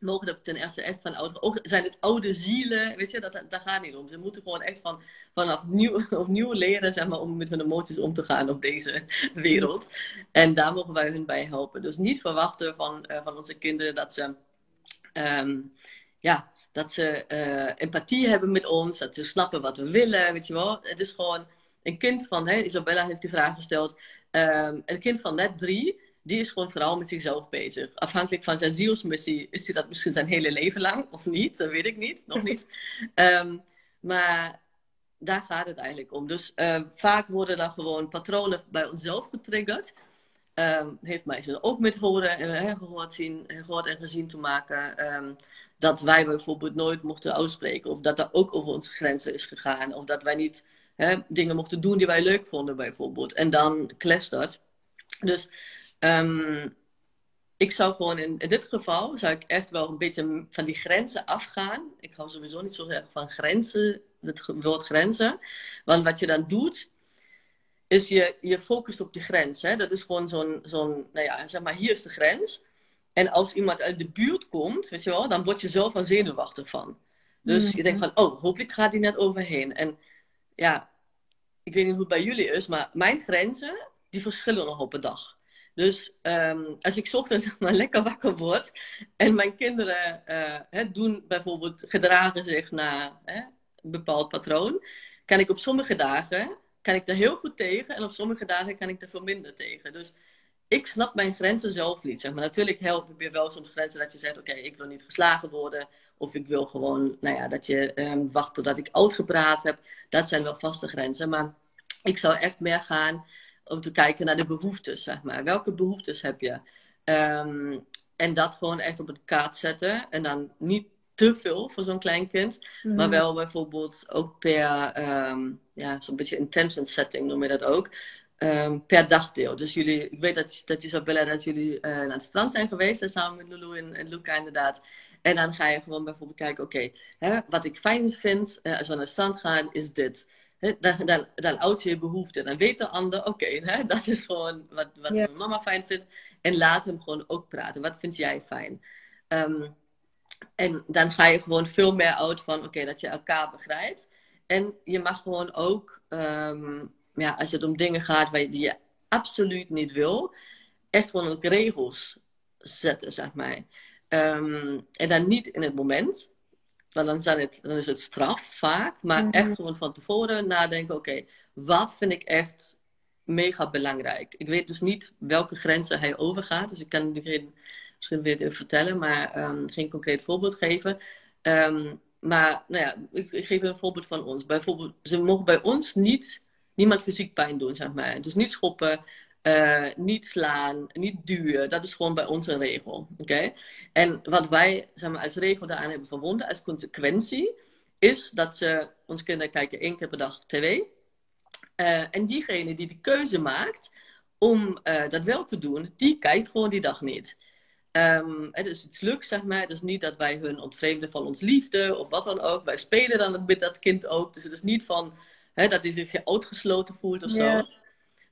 Speaker 1: mogen dat ten eerste echt van oude, ook zijn het oude zielen, weet je, dat, daar gaat niet om. Ze moeten gewoon echt van, vanaf nieuw, [LAUGHS] opnieuw leren, zeg maar, om met hun emoties om te gaan op deze [LAUGHS] wereld. En daar mogen wij hun bij helpen. Dus niet verwachten van, uh, van onze kinderen dat ze, um, ja, dat ze uh, empathie hebben met ons, dat ze snappen wat we willen, weet je wel. Het is gewoon een kind van, hè, Isabella heeft die vraag gesteld, um, een kind van net drie, die is gewoon vooral met zichzelf bezig. Afhankelijk van zijn zielsmissie is hij dat misschien zijn hele leven lang, of niet, dat weet ik niet, nog niet. Um, [LAUGHS] maar daar gaat het eigenlijk om. Dus uh, vaak worden dan gewoon patronen bij onszelf getriggerd. Um, heeft mij ze ook met horen en gehoord, zien, gehoord en gezien te maken. Um, dat wij bijvoorbeeld nooit mochten uitspreken. Of dat er ook over onze grenzen is gegaan. Of dat wij niet dingen mochten doen die wij leuk vonden bijvoorbeeld. En dan clasht dat. Dus um, ik zou gewoon in, in, dit geval, zou ik echt wel een beetje van die grenzen afgaan. Ik hou sowieso niet zo erg van grenzen, het woord grenzen. Want wat je dan doet, is je, je focust op die grens. Hè? Dat is gewoon zo'n, zo'n, nou ja, zeg maar, hier is de grens. En als iemand uit de buurt komt, weet je wel, dan word je zelf al zenuwachtig van. Dus je denkt van, oh, hopelijk gaat die net overheen. En ja, ik weet niet hoe het bij jullie is, maar mijn grenzen, die verschillen nog op een dag. Dus um, als ik ochtends [LAUGHS] maar, lekker wakker word en mijn kinderen uh, hè, doen bijvoorbeeld, gedragen zich naar hè, een bepaald patroon, kan ik op sommige dagen kan ik er heel goed tegen en op sommige dagen kan ik er veel minder tegen. Dus ik snap mijn grenzen zelf niet. Zeg maar. Natuurlijk help ik je wel soms grenzen dat je zegt: Oké, ik wil niet geslagen worden. Of ik wil gewoon, nou ja, dat je um, wacht totdat ik uitgepraat heb. Dat zijn wel vaste grenzen. Maar ik zou echt meer gaan om te kijken naar de behoeftes, zeg maar. Welke behoeftes heb je? Um, en dat gewoon echt op een kaart zetten. En dan niet te veel voor zo'n klein kind. Mm. Maar wel bijvoorbeeld ook per, um, ja, zo'n beetje intention setting noem je dat ook. Um, per dagdeel. Dus jullie, ik weet dat, dat Isabella, dat jullie uh, naar het strand zijn geweest, samen met Lulu en, en Luca inderdaad. En dan ga je gewoon bijvoorbeeld kijken, oké, okay, wat ik fijn vind uh, als we naar het strand gaan, is dit. Dan, dan oud je behoefte. Dan weet de ander, oké, okay, [LAUGHS] dat is gewoon wat, wat mama fijn vindt. En laat hem gewoon ook praten. Wat vind jij fijn? Um, en dan ga je gewoon veel meer uit van, oké, okay, dat je elkaar begrijpt. En je mag gewoon ook um, ja, als het om dingen gaat waar je, die je absoluut niet wil, echt gewoon ook regels zetten, zeg maar. Um, en dan niet in het moment, want dan, zijn het, dan is het straf vaak, maar mm -hmm. echt gewoon van tevoren nadenken: oké, okay, wat vind ik echt mega belangrijk? Ik weet dus niet welke grenzen hij overgaat, dus ik kan nu geen, misschien weer even vertellen, maar um, geen concreet voorbeeld geven. Um, maar nou ja, ik, ik geef een voorbeeld van ons. Bijvoorbeeld, ze mogen bij ons niet niemand fysiek pijn doen, zeg maar. Dus niet schoppen, uh, niet slaan, niet duwen. Dat is gewoon bij ons een regel. Oké? En wat wij zeg maar, als regel daaraan hebben verbonden, als consequentie, is dat ze, onze kinderen kijken één keer per dag tv. Uh, en diegene die de keuze maakt om uh, dat wel te doen, die kijkt gewoon die dag niet. Um, dus het lukt, zeg maar. Dus niet dat wij hun ontvreemden van ons liefde of wat dan ook. Wij spelen dan met dat kind ook. Dus het is niet van Hè, dat hij zich uitgesloten voelt of zo.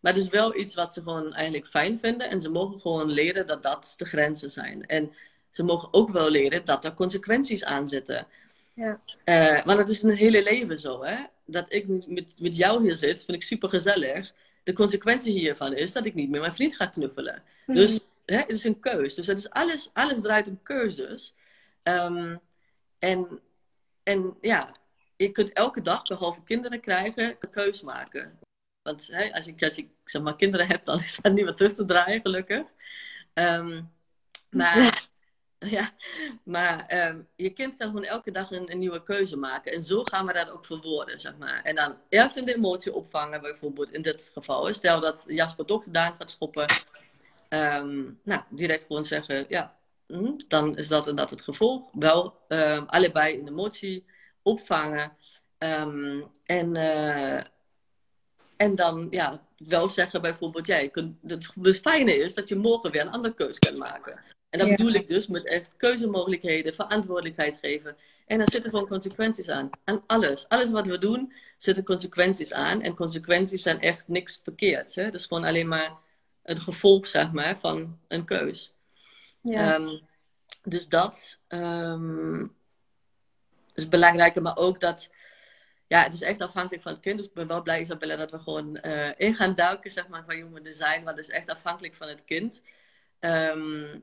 Speaker 1: Maar het is wel iets wat ze gewoon eigenlijk fijn vinden. En ze mogen gewoon leren dat dat de grenzen zijn. En ze mogen ook wel leren dat er consequenties aan zitten.
Speaker 2: Ja.
Speaker 1: Uh, want het is een hele leven zo, hè. Dat ik met, met jou hier zit, vind ik super gezellig. De consequentie hiervan is dat ik niet meer mijn vriend ga knuffelen. Mhm. Dus hè, het is een keus. Dus het is alles, alles draait om keuzes. Um, en, en ja, je kunt elke dag, behalve kinderen krijgen, een keus maken. Want hè, als, ik, als ik zeg maar, kinderen heb, dan is dat niet meer terug te draaien, gelukkig. Um, maar ja, [LAUGHS] maar um, je kind kan gewoon elke dag een, een, nieuwe keuze maken. En zo gaan we dat ook verwoorden, zeg maar. En dan eerst in de emotie opvangen, bijvoorbeeld in dit geval. Stel dat Jasper toch Daan gaat schoppen. Um, nou, direct gewoon zeggen, ja, hm, dan is dat en dat het gevolg. Wel allebei in de emotie opvangen. en, uh, en dan, ja, wel zeggen bijvoorbeeld, jij ja, kunt, het, het fijne is dat je morgen weer een andere keuze kan maken. En dat bedoel ik dus met echt keuzemogelijkheden, verantwoordelijkheid geven. En daar zitten gewoon consequenties aan. Aan alles. Alles wat we doen, zitten consequenties aan. En consequenties zijn echt niks verkeerds. Hè? Dat is gewoon alleen maar het gevolg, zeg maar, van een keus. Ja. Um, dus dat um, is belangrijk. Maar ook dat, ja, het is echt afhankelijk van het kind. Dus ik ben wel blij, Isabella, dat we gewoon uh, in gaan duiken, zeg maar, van jongen design. Want het is echt afhankelijk van het kind. Um,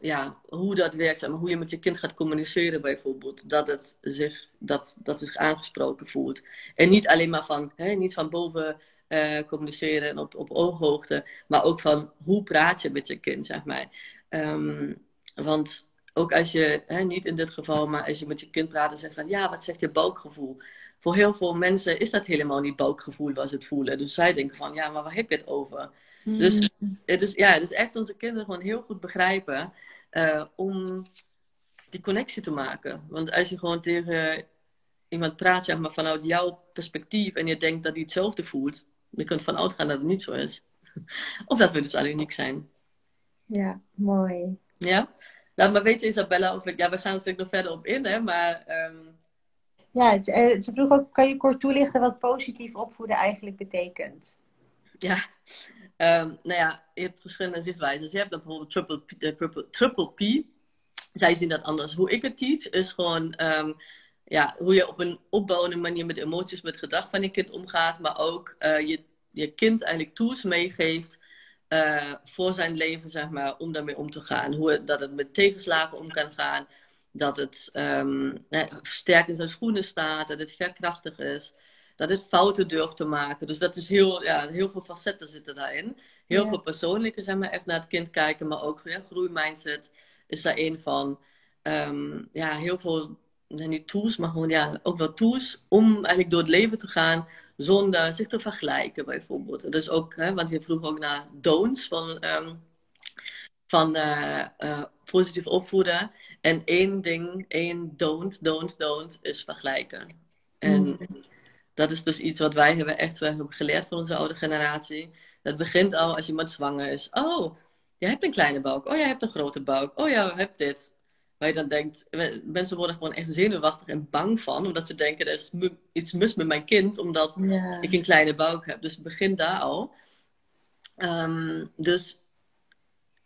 Speaker 1: ja, hoe dat werkt, zeg maar, hoe je met je kind gaat communiceren bijvoorbeeld. Dat het zich, dat, dat zich aangesproken voelt. En niet alleen maar van, hè, niet van boven uh, communiceren en op, op ooghoogte, maar ook van hoe praat je met je kind, zeg maar. Um, want ook als je, hè, niet in dit geval, maar als je met je kind praat en zegt van, ja, wat zegt je buikgevoel? Voor heel veel mensen is dat helemaal niet buikgevoel ze het voelen. Dus zij denken van, ja, maar waar heb je het over? Dus mm. het is, ja, is echt onze kinderen gewoon heel goed begrijpen uh, om die connectie te maken. Want als je gewoon tegen iemand praat, zeg maar, vanuit jouw perspectief en je denkt dat hij hetzelfde voelt, je kunt van uitgaan dat het niet zo is. [LAUGHS] of dat we dus alleen uniek zijn.
Speaker 2: Ja, mooi.
Speaker 1: Ja? Laat maar weten, Isabella, of ik, ja, we gaan natuurlijk nog verder op in, hè, maar... Um...
Speaker 2: Ja, ze vroeg ook, kan je kort toelichten wat positief opvoeden eigenlijk betekent?
Speaker 1: Ja, Um, nou ja, je hebt verschillende zichtwijzen. Je hebt dan bijvoorbeeld triple P, uh, triple, triple P. Zij zien dat anders. Hoe ik het teach is gewoon um, ja, hoe je op een opbouwende manier met emoties, met gedrag van je kind omgaat. Maar ook uh, je, je kind eigenlijk tools meegeeft uh, voor zijn leven, zeg maar, om daarmee om te gaan. Hoe dat het met tegenslagen om kan gaan. Dat het um, sterk in zijn schoenen staat. Dat het verkrachtig is dat het fouten durft te maken. Dus dat is heel, ja, heel veel facetten zitten daarin. Heel veel persoonlijke, zeg maar, echt naar het kind kijken, maar ook ja, groeimindset is daar een van. Um, ja, heel veel, niet tools, maar gewoon ja, ook wel tools om eigenlijk door het leven te gaan zonder zich te vergelijken, bijvoorbeeld. Dus ook, hè, want je vroeg ook naar don'ts van, um, van uh, uh, positief opvoeden. En één ding, één don't, don't, don't is vergelijken. En mm dat is dus iets wat wij hebben echt we hebben geleerd van onze oude generatie. Dat begint al als iemand zwanger is. Oh, jij hebt een kleine buik. Oh, jij hebt een grote buik. Oh, jij hebt dit. Waar je dan denkt, mensen worden gewoon echt zenuwachtig en bang van. Omdat ze denken, er is iets mis met mijn kind. Omdat ik een kleine buik heb. Dus het begint daar al. Um, dus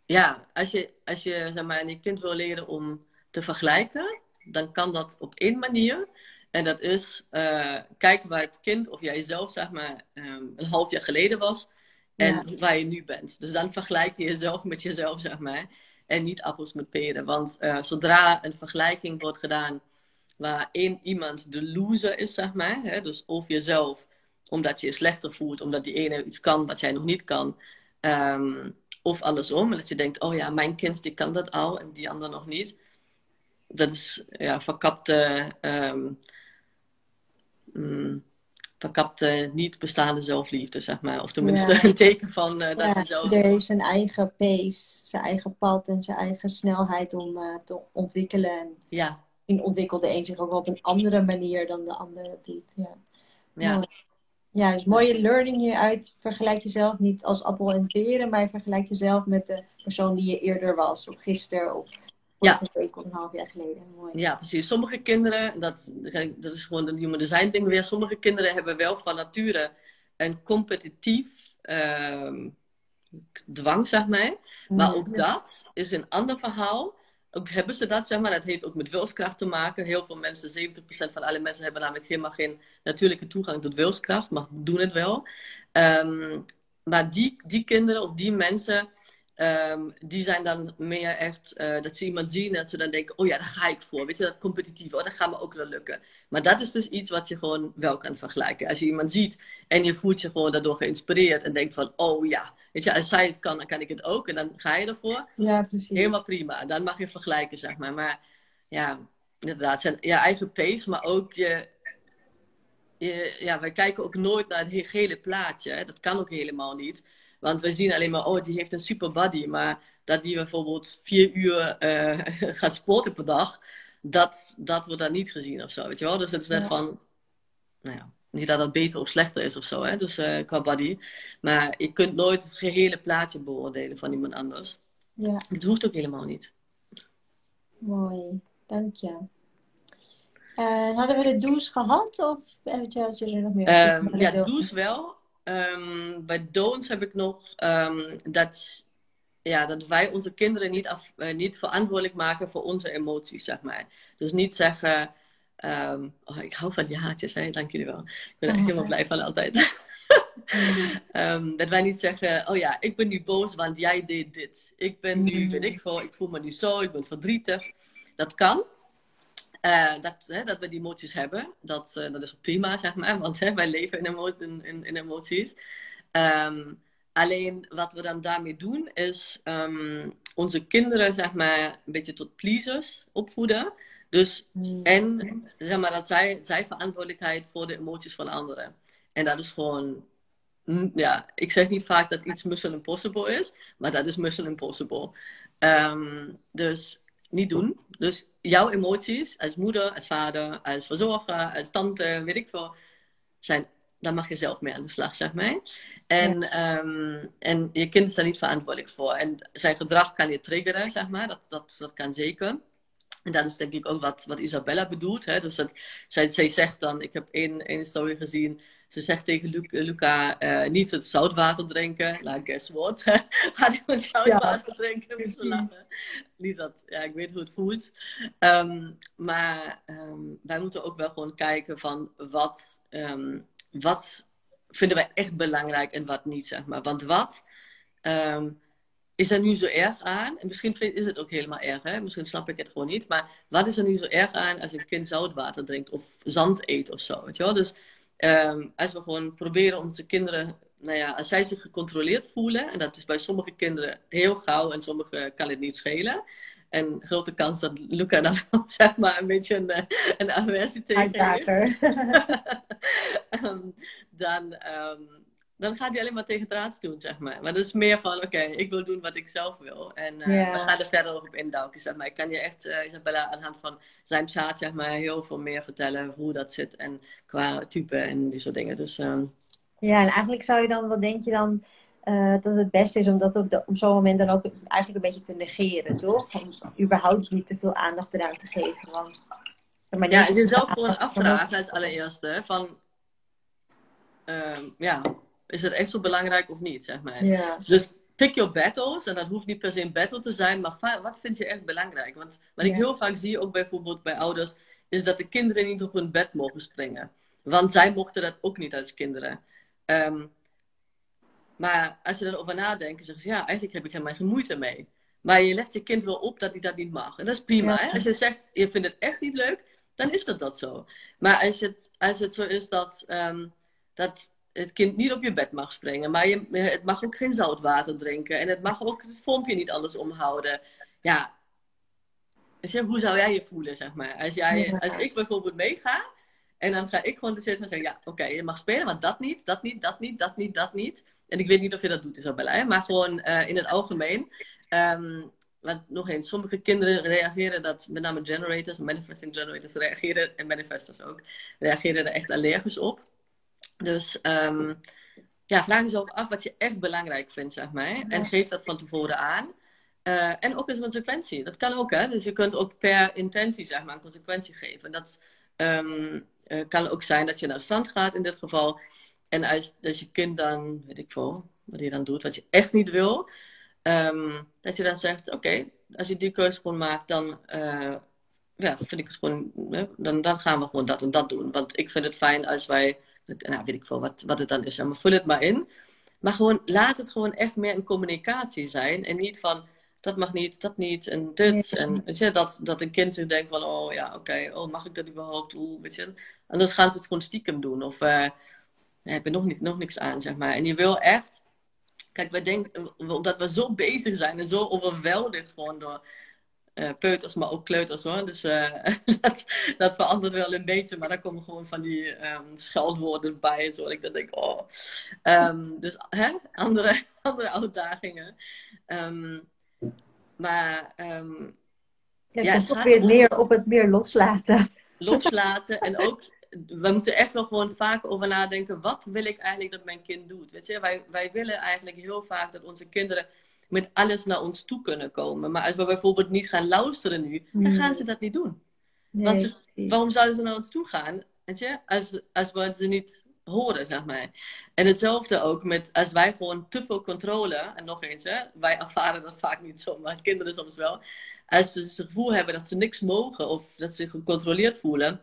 Speaker 1: ja, als je, als je zeg maar, je kind wil leren om te vergelijken. Dan kan dat op één manier. En dat is uh, kijken waar het kind of jij zelf, zeg maar, um, een half jaar geleden was. En waar je nu bent. Dus dan vergelijk je jezelf met jezelf, zeg maar. En niet appels met peren. Want uh, zodra een vergelijking wordt gedaan waar één iemand de loser is, zeg maar. Hè, dus of jezelf, omdat je je slechter voelt, omdat die ene iets kan wat jij nog niet kan. Um, of andersom, dat je denkt, oh ja, mijn kind die kan dat al en die ander nog niet. Dat is ja, verkapte um, mm, verkapte, niet bestaande zelfliefde, zeg maar. Of tenminste [LAUGHS] een teken van uh, dat je zelf...
Speaker 2: Er is zijn eigen pace, zijn eigen pad en zijn eigen snelheid om uh, te ontwikkelen.
Speaker 1: ja.
Speaker 2: In ontwikkelde een zich ook op een andere manier dan de ander het doet. Ja. Ja. Ja, dus mooie learning hieruit. Vergelijk jezelf niet als appel en peren, maar vergelijk jezelf met de persoon die je eerder was, of gisteren, of ja. Een week half jaar geleden. Mooi.
Speaker 1: Ja, precies. Sommige kinderen, dat, dat is gewoon een human design ding weer. Sommige kinderen hebben wel van nature een competitief uh, dwang, zeg maar. Maar ook dat is een ander verhaal ook hebben ze dat, zeg maar. Dat heeft ook met wilskracht te maken. Heel veel mensen, 70% van alle mensen hebben namelijk helemaal geen natuurlijke toegang tot wilskracht, maar doen het wel. Ehm, maar die, die kinderen of die mensen, um, die zijn dan meer echt, uh, dat ze iemand zien dat ze dan denken, oh ja, daar ga ik voor. Weet je, dat competitief, oh, dat gaat me ook wel lukken. Maar dat is dus iets wat je gewoon wel kan vergelijken. Als je iemand ziet en je voelt je gewoon daardoor geïnspireerd en denkt van, oh ja, weet je, als zij het kan, dan kan ik het ook. En dan ga je ervoor.
Speaker 2: Ja, precies.
Speaker 1: Helemaal prima. Dan mag je vergelijken, zeg maar. Maar ja, inderdaad, zijn je eigen pace, maar ook je, je ja, wij kijken ook nooit naar het hele plaatje. Dat kan ook helemaal niet. Want we zien alleen maar, oh, die heeft een super body. Maar dat die bijvoorbeeld vier uur uh, [LAUGHS] gaat sporten per dag, dat, dat wordt dan niet gezien of zo, weet je wel. Dus het is net van, nou ja, niet dat dat beter of slechter is of zo, hè, dus uh, qua body. Maar je kunt nooit het gehele plaatje beoordelen van iemand anders.
Speaker 2: Ja.
Speaker 1: Dat hoeft ook helemaal niet.
Speaker 2: Mooi, dank je. Uh, hadden we de douche gehad of had je er nog meer?
Speaker 1: Um, ja, douche wel. Um, bij don'ts heb ik nog um, dat, ja, dat wij onze kinderen niet, af, uh, niet verantwoordelijk maken voor onze emoties, zeg maar. Dus niet zeggen, um, oh, ik hou van die haatjes, hè? dank jullie wel. Ik ben er echt helemaal blij van altijd. [LAUGHS] dat wij niet zeggen, oh ja, ik ben nu boos, want jij deed dit. Ik ben nu, weet ik veel, ik voel me nu zo, ik ben verdrietig. Dat kan. Uh, dat, hè, dat we die emoties hebben, dat, uh, dat is prima, zeg maar. [LAUGHS] Want hè, wij leven in, emo in, in, emoties. Um, alleen wat we dan daarmee doen, is um, onze kinderen, zeg maar, een beetje tot pleasers opvoeden. Dus, en zeg maar, dat zij, zij verantwoordelijkheid voor de emoties van anderen. En dat is gewoon, ja, ik zeg niet vaak dat iets Mission Impossible is, maar dat is Mission Impossible. Um, dus niet doen. Dus jouw emoties als moeder, als vader, als verzorger, als tante, weet ik veel, zijn, daar mag je zelf mee aan de slag, zeg maar. En, ja. um, en je kind is daar niet verantwoordelijk voor. En zijn gedrag kan je triggeren, zeg maar. Dat, dat, dat kan zeker. En dat is denk ik ook wat, wat Isabella bedoelt. Hè? Dus dat, zij, zij zegt dan, ik heb één, één story gezien ze zegt tegen Luca, Luca uh, niet het zoutwater drinken. Nou, guess what? Ga hij met zoutwater ja, drinken? Moest lachen. Niet dat, ja, ik weet hoe het voelt. Um, maar um, wij moeten ook wel gewoon kijken van wat, um, wat vinden wij echt belangrijk en wat niet, zeg maar. Want wat is er nu zo erg aan? En misschien is het ook helemaal erg, hè? Misschien snap ik het gewoon niet. Maar wat is er nu zo erg aan als een kind zoutwater drinkt of zand eet of zo? Weet je wel? Dus Um, als we gewoon proberen onze kinderen, nou ja, als zij zich gecontroleerd voelen, en dat is bij sommige kinderen heel gauw en sommige kan het niet schelen. En grote kans dat Luca dan [LAUGHS] zeg maar een beetje een, een aversie tegen heeft. um, [LAUGHS] [LAUGHS] dan, um, dan gaat hij alleen maar tegen het doen, zeg maar. Maar dat is meer van, oké, okay, ik wil doen wat ik zelf wil. En uh, yeah. we gaan er verder op induiken, zeg maar. Ik kan je echt, uh, Isabella, aan de hand van zijn chat, zeg maar, heel veel meer vertellen hoe dat zit. En qua type en die soort dingen. Dus, um...
Speaker 2: Ja, en eigenlijk zou je dan, wat denk je dan, uh, dat het beste is om dat op, zo'n moment dan ook eigenlijk een beetje te negeren, toch? Om überhaupt niet te veel aandacht eraan te geven. Want,
Speaker 1: maar ja, jezelf gewoon afvragen als allereerste, van... ja, is het echt zo belangrijk of niet, zeg maar.
Speaker 2: Ja.
Speaker 1: Dus pick your battles. En dat hoeft niet per se een battle te zijn, maar wat vind je echt belangrijk? Want wat ik heel vaak zie, ook bijvoorbeeld bij ouders, is dat de kinderen niet op hun bed mogen springen. Want zij mochten dat ook niet als kinderen. Um, maar als je erover nadenkt, zeg je, ja, eigenlijk heb ik er maar geen moeite mee. Maar je legt je kind wel op dat hij dat niet mag. En dat is prima. Hè? Als je zegt, je vindt het echt niet leuk, dan is dat dat zo. Maar als het, als het zo is dat, um, dat het kind niet op je bed mag springen. Maar je, het mag ook geen zoutwater drinken. En het mag ook het vompje niet anders omhouden. Ja. je, hoe zou jij je voelen, zeg maar? Als, jij, als ik bijvoorbeeld meega. En dan ga ik gewoon zitten en zeggen, ja, oké, je mag spelen, maar dat niet, dat niet, dat niet, dat niet, dat niet. En ik weet niet of je dat doet, Isabella, hè? maar gewoon uh, in het algemeen. Um, want nog eens, sommige kinderen reageren dat, met name generators, manifesting generators reageren, en manifestors ook, reageren er echt allergisch op. Dus um, ja, vraag jezelf af wat je echt belangrijk vindt, zeg maar. En geef dat van tevoren aan. Uh, en ook een consequentie. Dat kan ook, hè. Dus je kunt ook per intentie, zeg maar, een consequentie geven. Dat um, uh, kan ook zijn dat je naar stand gaat in dit geval. En als, als je kind dan, weet ik veel, wat je dan doet, wat je echt niet wil. Um, dat je dan zegt, oké, okay, als je die keuze gewoon maakt, dan ja, vind ik het gewoon, dan, dan gaan we gewoon dat en dat doen. Want ik vind het fijn als wij, nou weet ik veel wat, wat het dan is, maar vul het maar in. Maar gewoon, laat het gewoon echt meer een communicatie zijn. En niet van, dat mag niet, dat niet en dit. En weet je, dat, dat een kind zich denkt van, oh ja, oké, oh mag ik dat überhaupt? Oeh, weet je. En dan gaan ze het gewoon stiekem doen. Of uh, heb je nog, niet, nog niks aan, zeg maar. En je wil echt, kijk, wij denken, omdat we zo bezig zijn en zo overweldigd gewoon door uh, peuters, maar ook kleuters hoor. Dus uh, [LAUGHS] dat, dat verandert wel een beetje, maar daar komen gewoon van die um, scheldwoorden bij. Zo, ik dan denk, oh. Um, dus hè? Andere, [LAUGHS] andere uitdagingen. Um, maar
Speaker 2: ja, ja het komt weer neer op het meer loslaten. [LAUGHS]
Speaker 1: Loslaten en ook we moeten echt wel gewoon vaak over nadenken. Wat wil ik eigenlijk dat mijn kind doet? Weet je, wij, wij willen eigenlijk heel vaak dat onze kinderen met alles naar ons toe kunnen komen. Maar als we bijvoorbeeld niet gaan luisteren nu, dan hmm. gaan ze dat niet doen. Nee, Want ze, waarom zouden ze naar ons toe gaan? Weet je? Als, als we ze niet horen, zeg maar. En hetzelfde ook met als wij gewoon te veel controle, en nog eens, hè, wij ervaren dat vaak niet zo, maar kinderen soms wel. Als ze het gevoel hebben dat ze niks mogen of dat ze zich gecontroleerd voelen,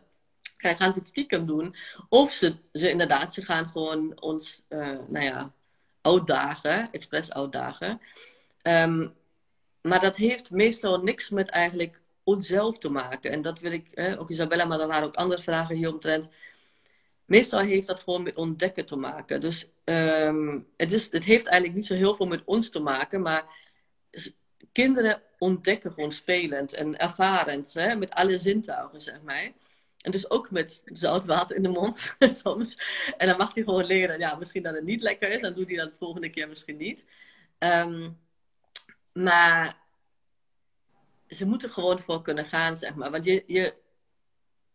Speaker 1: dan gaan ze het stiekem doen. Of ze, ze inderdaad, ze gaan gewoon ons, uh, nou ja, uitdagen, expres uitdagen. Um, maar dat heeft meestal niks met eigenlijk onszelf te maken. En dat wil ik, ook Isabella, maar er waren ook andere vragen hieromtrent. Meestal heeft dat gewoon met ontdekken te maken. Dus um, het, is, het heeft eigenlijk niet zo heel veel met ons te maken, maar kinderen ontdekken gewoon spelend en ervarend, hè, met alle zintuigen, zeg maar. En dus ook met zout water in de mond [LAUGHS] soms. En dan mag hij gewoon leren, ja, misschien dat het niet lekker is, dan doet hij dat de volgende keer misschien niet. Um, maar ze moeten gewoon voor kunnen gaan, zeg maar. Want je, je,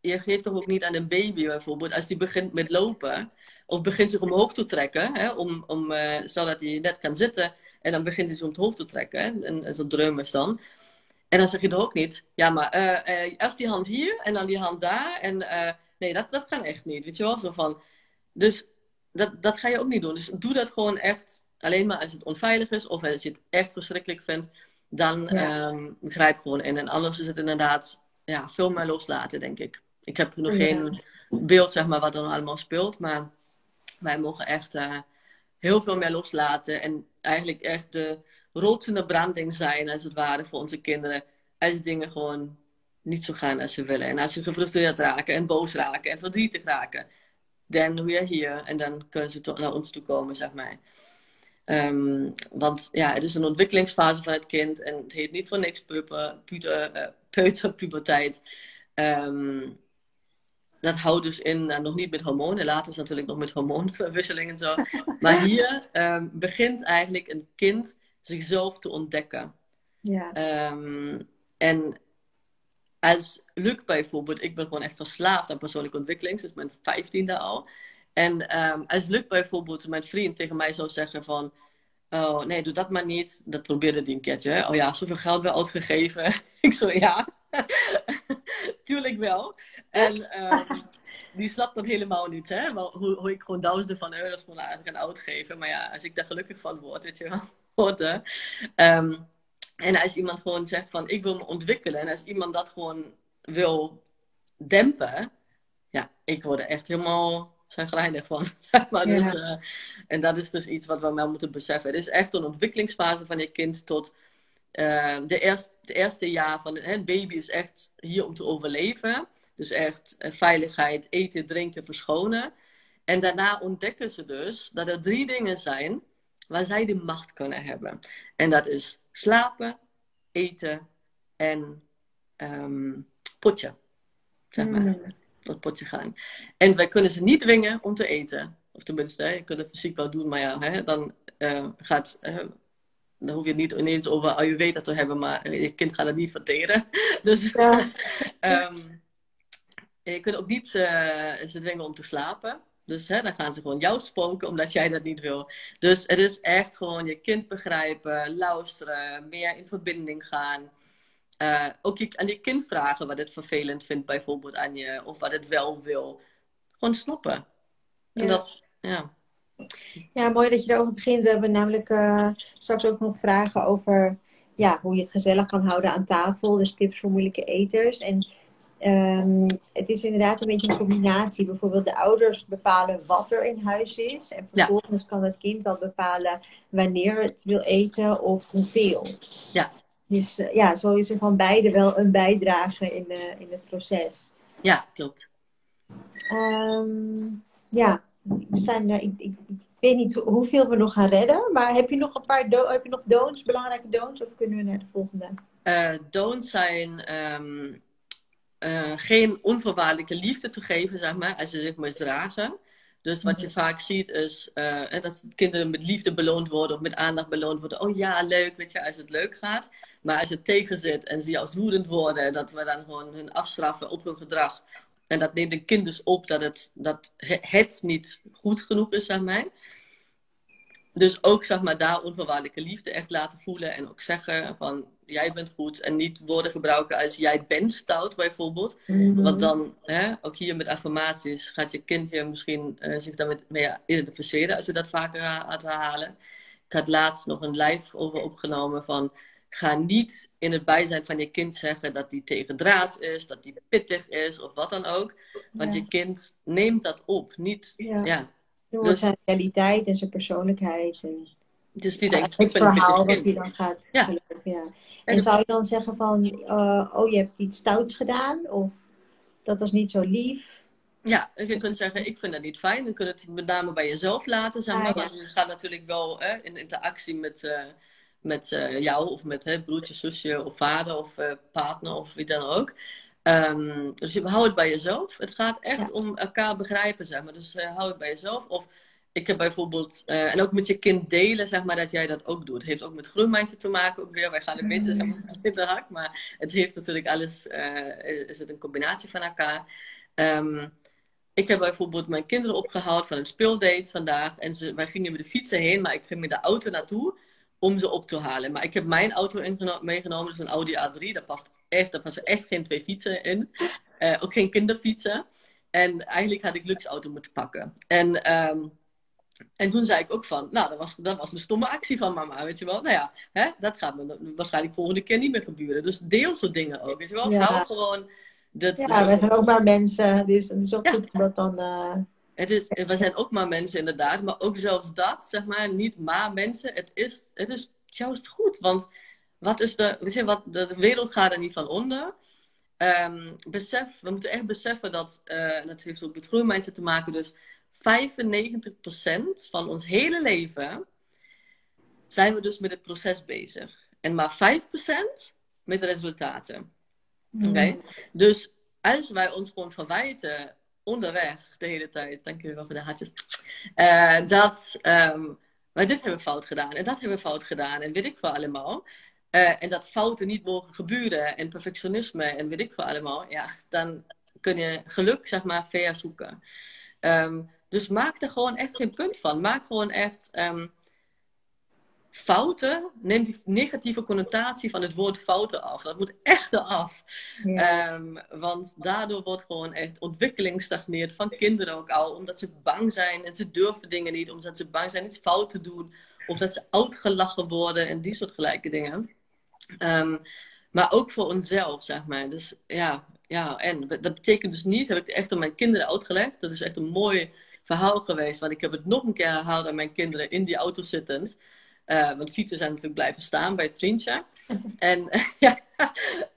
Speaker 1: je geeft toch ook niet aan een baby bijvoorbeeld, als die begint met lopen, of begint zich omhoog te trekken, hè, om, om, uh, zodat hij net kan zitten, en dan begint hij zich omhoog te trekken, hè, en, en zo'n dreum is dan. En dan zeg je er ook niet, ja, maar uh, uh, als die hand hier en dan die hand daar, en nee, dat, dat kan echt niet, weet je wel, zo van. Dus dat, dat ga je ook niet doen. Dus doe dat gewoon echt alleen maar als het onveilig is of als je het echt verschrikkelijk vindt, dan ja. um, grijp gewoon in. En anders is het inderdaad ja, veel meer loslaten, denk ik. Ik heb nog geen beeld, zeg maar, wat er allemaal speelt, maar wij mogen echt uh, heel veel meer loslaten en eigenlijk echt de rotsende branding zijn, als het ware, voor onze kinderen. Als dingen gewoon niet zo gaan als ze willen. En als ze gefrustreerd raken en boos raken en verdrietig raken, dan we hier en dan kunnen ze naar ons toe komen, zeg maar. Um, want ja, het is een ontwikkelingsfase van het kind en het heet niet voor niks puber, puber, uh, peuterpuberteit. Um, dat houdt dus in, nou, nog niet met hormonen, later is natuurlijk nog met hormoonverwisseling en zo. [LAUGHS] Maar hier um, begint eigenlijk een kind zichzelf te ontdekken. Ja. en als Luc bijvoorbeeld, ik ben gewoon echt verslaafd aan persoonlijke ontwikkeling, sinds mijn vijftiende al. En um, als Luc bijvoorbeeld, mijn vriend, tegen mij zou zeggen van... Oh, nee, doe dat maar niet. Dat probeerde hij een keertje. Oh ja, zoveel geld wel uitgegeven. [LAUGHS] ik zo, ja. [LAUGHS] Tuurlijk wel. En um, die snapt dat helemaal niet, hè. hoe, hoe ik gewoon duizenden van euro's gewoon gaan uitgeven. Maar ja, als ik daar gelukkig van word, weet je wel. [LAUGHS] Um, en als iemand gewoon zegt van, ik wil me ontwikkelen. En als iemand dat gewoon wil dempen. Ja, ik word er echt helemaal zijn grijnig van. [LAUGHS] maar. Dus, uh, en dat is dus iets wat we wel moeten beseffen. Het is echt een ontwikkelingsfase van je kind tot uh, de, eerste, de eerste jaar van het baby is echt hier om te overleven. Dus echt uh, veiligheid, eten, drinken, verschonen. En daarna ontdekken ze dus dat er drie dingen zijn waar zij de macht kunnen hebben. En dat is slapen, eten en um, potje. Zeg maar. Mm dat potje gaan. En wij kunnen ze niet dwingen om te eten. Of tenminste, je kunt het fysiek wel doen, maar ja, hè, dan uh, gaat. Uh, dan hoef je niet ineens over Ayurveda te hebben, maar je kind gaat het niet verteren. [LAUGHS] Dus ja. um, [LAUGHS] je kunt ook niet uh, ze dwingen om te slapen. Dus hè, dan gaan ze gewoon jou spoken omdat jij dat niet wil. Dus het is echt gewoon je kind begrijpen, luisteren, meer in verbinding gaan. Uh, ook je, aan je kind vragen wat het vervelend vindt, bijvoorbeeld aan je, of wat het wel wil. Gewoon snappen. Ja. dat, ja.
Speaker 2: ja, mooi dat je erover begint. We hebben namelijk uh, straks ook nog vragen over ja, hoe je het gezellig kan houden aan tafel. Dus tips voor moeilijke eters. En ehm, het is inderdaad een beetje een combinatie. Bijvoorbeeld de ouders bepalen wat er in huis is. En vervolgens kan het kind wel bepalen wanneer het wil eten of hoeveel.
Speaker 1: Ja.
Speaker 2: Dus uh, ja, zo is er van beide wel een bijdrage in, uh, in het proces.
Speaker 1: Ja, klopt.
Speaker 2: Um, ja, we zijn, ik, ik, weet niet hoeveel we nog gaan redden, maar heb je nog een paar do heb je nog don'ts, belangrijke don'ts, of kunnen we naar de volgende?
Speaker 1: Uh, don'ts zijn um, uh, geen onvoorwaardelijke liefde te geven, zeg maar, als je zich misdragen. Dus wat je mhm. vaak ziet is uh, dat kinderen met liefde beloond worden of met aandacht beloond worden. Oh ja, leuk, weet je, als het leuk gaat. Maar als je tegen zit en ze als woedend worden, dat we dan gewoon hun afstraffen op hun gedrag. En dat neemt een kind dus op dat het, dat het niet goed genoeg is, zeg maar. Dus ook, zeg maar, daar onvoorwaardelijke liefde echt laten voelen. En ook zeggen van, jij bent goed. En niet woorden gebruiken als, jij bent stout, bijvoorbeeld. Mhm. Want dan, hè, ook hier met affirmaties, gaat je kind je misschien uh, zich daarmee mee identificeren. Als je dat vaker gaat herhalen. Ik had laatst nog een live over opgenomen van Ga niet in het bijzijn van je kind zeggen dat die tegen draad is, dat die pittig is of wat dan ook. Want je kind neemt dat op. Niet, ja. ja.
Speaker 2: Dus, zijn realiteit en zijn persoonlijkheid. En,
Speaker 1: dus die denkt,
Speaker 2: het verhaal wat je dan gaat ja. ja. En, zou je dan zeggen van, uh, oh je hebt iets stouts gedaan of dat was niet zo lief?
Speaker 1: Ja, je kunt zeggen, ik vind dat niet fijn. Dan kun je het met name bij jezelf laten, zeg ah, maar. Want je gaat natuurlijk wel hè, in interactie met... Uh, met uh, jou of met hè, broertje, zusje of vader of partner of wie dan ook. Um, dus hou het bij jezelf. Het gaat echt om elkaar begrijpen, zeg maar. Dus hou het bij jezelf. Of ik heb bijvoorbeeld, en ook met je kind delen, zeg maar, dat jij dat ook doet. Het heeft ook met groenmindset te maken, ook weer. Wij gaan een beetje maar, in de hak, maar het heeft natuurlijk alles, is het een combinatie van elkaar. Um, ik heb bijvoorbeeld mijn kinderen opgehaald van een speeldate vandaag. En ze, wij gingen met de fietsen heen, maar ik ging met de auto naartoe om ze op te halen. Maar ik heb mijn auto meegenomen, dus een Audi A3. Daar, past echt, daar passen echt geen twee fietsen in. Uh, ook geen kinderfietsen. En eigenlijk had ik luxe auto moeten pakken. En, um, en toen zei ik ook van, nou, dat was, dat was een stomme actie van mama, weet je wel. Nou ja, hè, dat gaat me waarschijnlijk volgende keer niet meer gebeuren. Dus deel soort dingen ook, weet je wel. Ja. gewoon... Dat,
Speaker 2: ja, wij zijn ook maar mensen, dus het is ook goed dat dan... Uh
Speaker 1: het is, we zijn ook maar mensen inderdaad, maar ook zelfs dat, zeg maar, niet maar mensen. Het is, het is juist goed, want wat is de, weet je, wat, de, wereld gaat er niet van onder. Um, besef, we moeten echt beseffen dat, uh, dat heeft ook met groeimindset te maken, dus 95% van ons hele leven zijn we dus met het proces bezig. En maar 5% met de resultaten. Oké? Okay? Dus als wij ons gewoon verwijten onderweg de hele tijd, dank wel voor de hartjes, uh, dat um, wij dit hebben fout gedaan en dat hebben we fout gedaan en weet ik veel allemaal. Uh, en dat fouten niet mogen gebeuren en perfectionisme en weet ik veel allemaal, ja, dan kun je geluk, zeg maar, ver zoeken. Um, dus maak er gewoon echt geen punt van. Maak gewoon echt um, fouten, neem die negatieve connotatie van het woord fouten af. Dat moet echt eraf. Um, want daardoor wordt gewoon echt ontwikkeling stagneert van kinderen ook al. Omdat ze bang zijn en ze durven dingen niet. Omdat ze bang zijn iets fout te doen. Of dat ze uitgelachen worden en die soort gelijke dingen. Um, maar ook voor onszelf, zeg maar. Dus ja, ja, en dat betekent dus niet, heb ik echt aan mijn kinderen uitgelegd. Dat is echt een mooi verhaal geweest. Want ik heb het nog een keer herhaald aan mijn kinderen in die auto zittend. Uh, want fietsen zijn natuurlijk blijven staan bij het vriendje. [LAUGHS] en [LAUGHS] ja,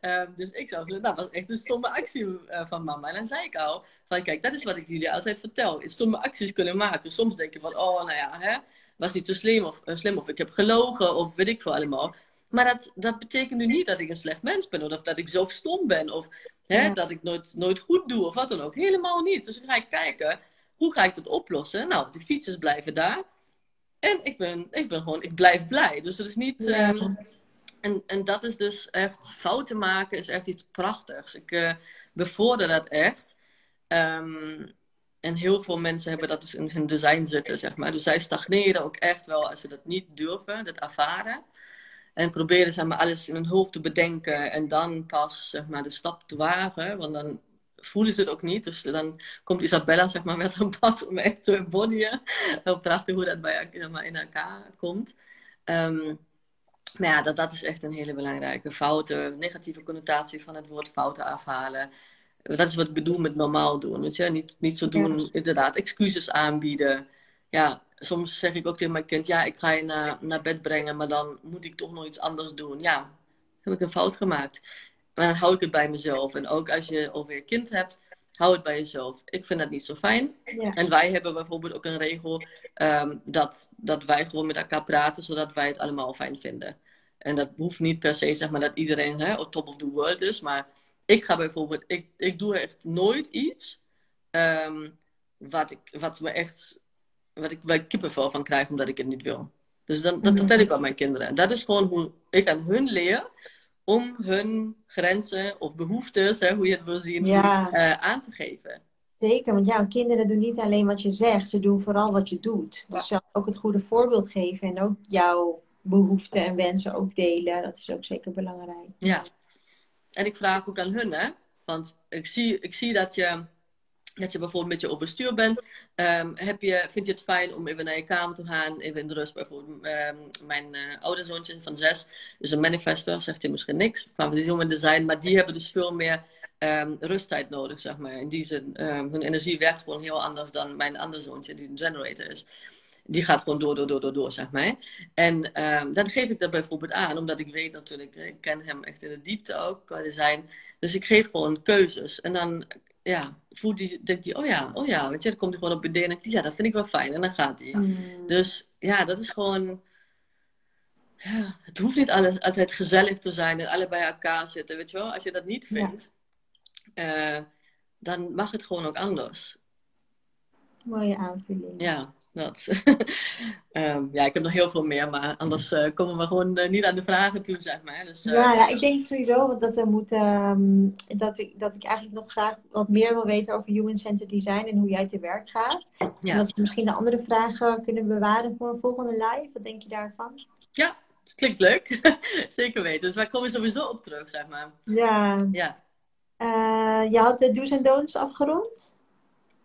Speaker 1: uh, dus ik zou dat was echt een stomme actie uh, van mama. En dan zei ik al, van kijk, dat is wat ik jullie altijd vertel. Stomme acties kunnen maken. Soms denk je van, oh, nou ja, hè, was niet zo slim of, slim of ik heb gelogen of weet ik veel allemaal. Maar dat, dat betekent nu niet dat ik een slecht mens ben of dat ik zo stom ben of hè, dat ik nooit, nooit goed doe of wat dan ook. Helemaal niet. Dus dan ga ik kijken, hoe ga ik dat oplossen? Nou, de fietsers blijven daar. En ik ben, ik ben gewoon, ik blijf blij. Dus dat is niet. Ehm, en, en dat is dus echt, fouten maken is echt iets prachtigs. Ik uh, bevorder dat echt. Um, en heel veel mensen hebben dat dus in hun design zitten, zeg maar. Dus zij stagneren ook echt wel als ze dat niet durven, dat ervaren. En proberen zeg maar, alles in hun hoofd te bedenken en dan pas zeg maar, de stap te wagen. Want dan voelen ze het ook niet. Dus dan komt Isabella zeg maar, [LAUGHS] met een pas om echt te bodyen. Heel prachtig hoe dat bij, zeg maar, in elkaar komt. Um, Maar ja, dat, dat is echt een hele belangrijke fouten. Negatieve connotatie van het woord fouten afhalen. Dat is wat ik bedoel met normaal doen. Weet je? Niet, niet zo doen, inderdaad, excuses aanbieden. Ja, soms zeg ik ook tegen mijn kind: Ja, ik ga je naar, naar bed brengen, maar dan moet ik toch nog iets anders doen. Ja, heb ik een fout gemaakt. Maar dan hou ik het bij mezelf. En ook als je alweer kind hebt, hou het bij jezelf. Ik vind dat niet zo fijn. En wij hebben bijvoorbeeld ook een regel ehm, dat, dat wij gewoon met elkaar praten, zodat wij het allemaal fijn vinden. En dat hoeft niet per se, zeg maar, dat iedereen hè, op top of the world is. Maar ik ga bijvoorbeeld, ik, ik doe echt nooit iets ehm, wat, ik, wat me echt, wat ik bij kippenvel van krijg omdat ik het niet wil. Dus dan, dat mhm. vertel ik aan mijn kinderen. En dat is gewoon hoe ik aan hun leer om hun grenzen of behoeftes, hè, hoe je het wil zien, eh, aan te geven.
Speaker 2: Zeker, want ja, kinderen doen niet alleen wat je zegt, ze doen vooral wat je doet. Dus ja. ook het goede voorbeeld geven en ook jouw behoeften en wensen ook delen, dat is ook zeker belangrijk.
Speaker 1: Ja, en ik vraag ook aan hun, hè, want ik zie, ik zie dat je dat je bijvoorbeeld met je overstuur bent. Um, heb je, vind je het fijn om even naar je kamer te gaan, even in de rust? Bijvoorbeeld, um, mijn uh, oude zoontje van zes is een manifester, zegt hij misschien niks van die jongen design, maar die hebben dus veel meer um, rusttijd nodig, zeg maar. In die zin, hun energie werkt gewoon heel anders dan mijn andere zoontje, die een generator is. Die gaat gewoon door, door, door, door, door zeg maar. En dan geef ik dat bijvoorbeeld aan, omdat ik weet natuurlijk, ik ken hem echt in de diepte ook qua design. Dus ik geef gewoon keuzes. En dan ja, voelt die, denkt hij, oh ja, oh ja, weet je, dan komt hij gewoon op idee en denkt ja, dat vind ik wel fijn. En dan gaat hij. Mm. Dus ja, dat is gewoon, ja, het hoeft niet alles, altijd gezellig te zijn en alle bij elkaar zitten, weet je wel. Als je dat niet vindt, uh, dan mag het gewoon ook anders.
Speaker 2: Mooie aanvulling.
Speaker 1: Ja dat. um, [LAUGHS] ja, ik heb nog heel veel meer, maar anders uh, komen we gewoon uh, niet aan de vragen toe, zeg maar. Dus,
Speaker 2: uh... ja, ja, ik denk sowieso dat, er moet, um, dat, ik, dat ik eigenlijk nog graag wat meer wil weten over human-centered design en hoe jij te werk gaat. Ja. En dat we misschien de andere vragen kunnen bewaren voor een volgende live. Wat denk je daarvan?
Speaker 1: Ja, het klinkt leuk. [LAUGHS] Zeker weten. Dus wij komen sowieso op terug, zeg maar.
Speaker 2: Ja.
Speaker 1: ja.
Speaker 2: je had de do's en don'ts afgerond?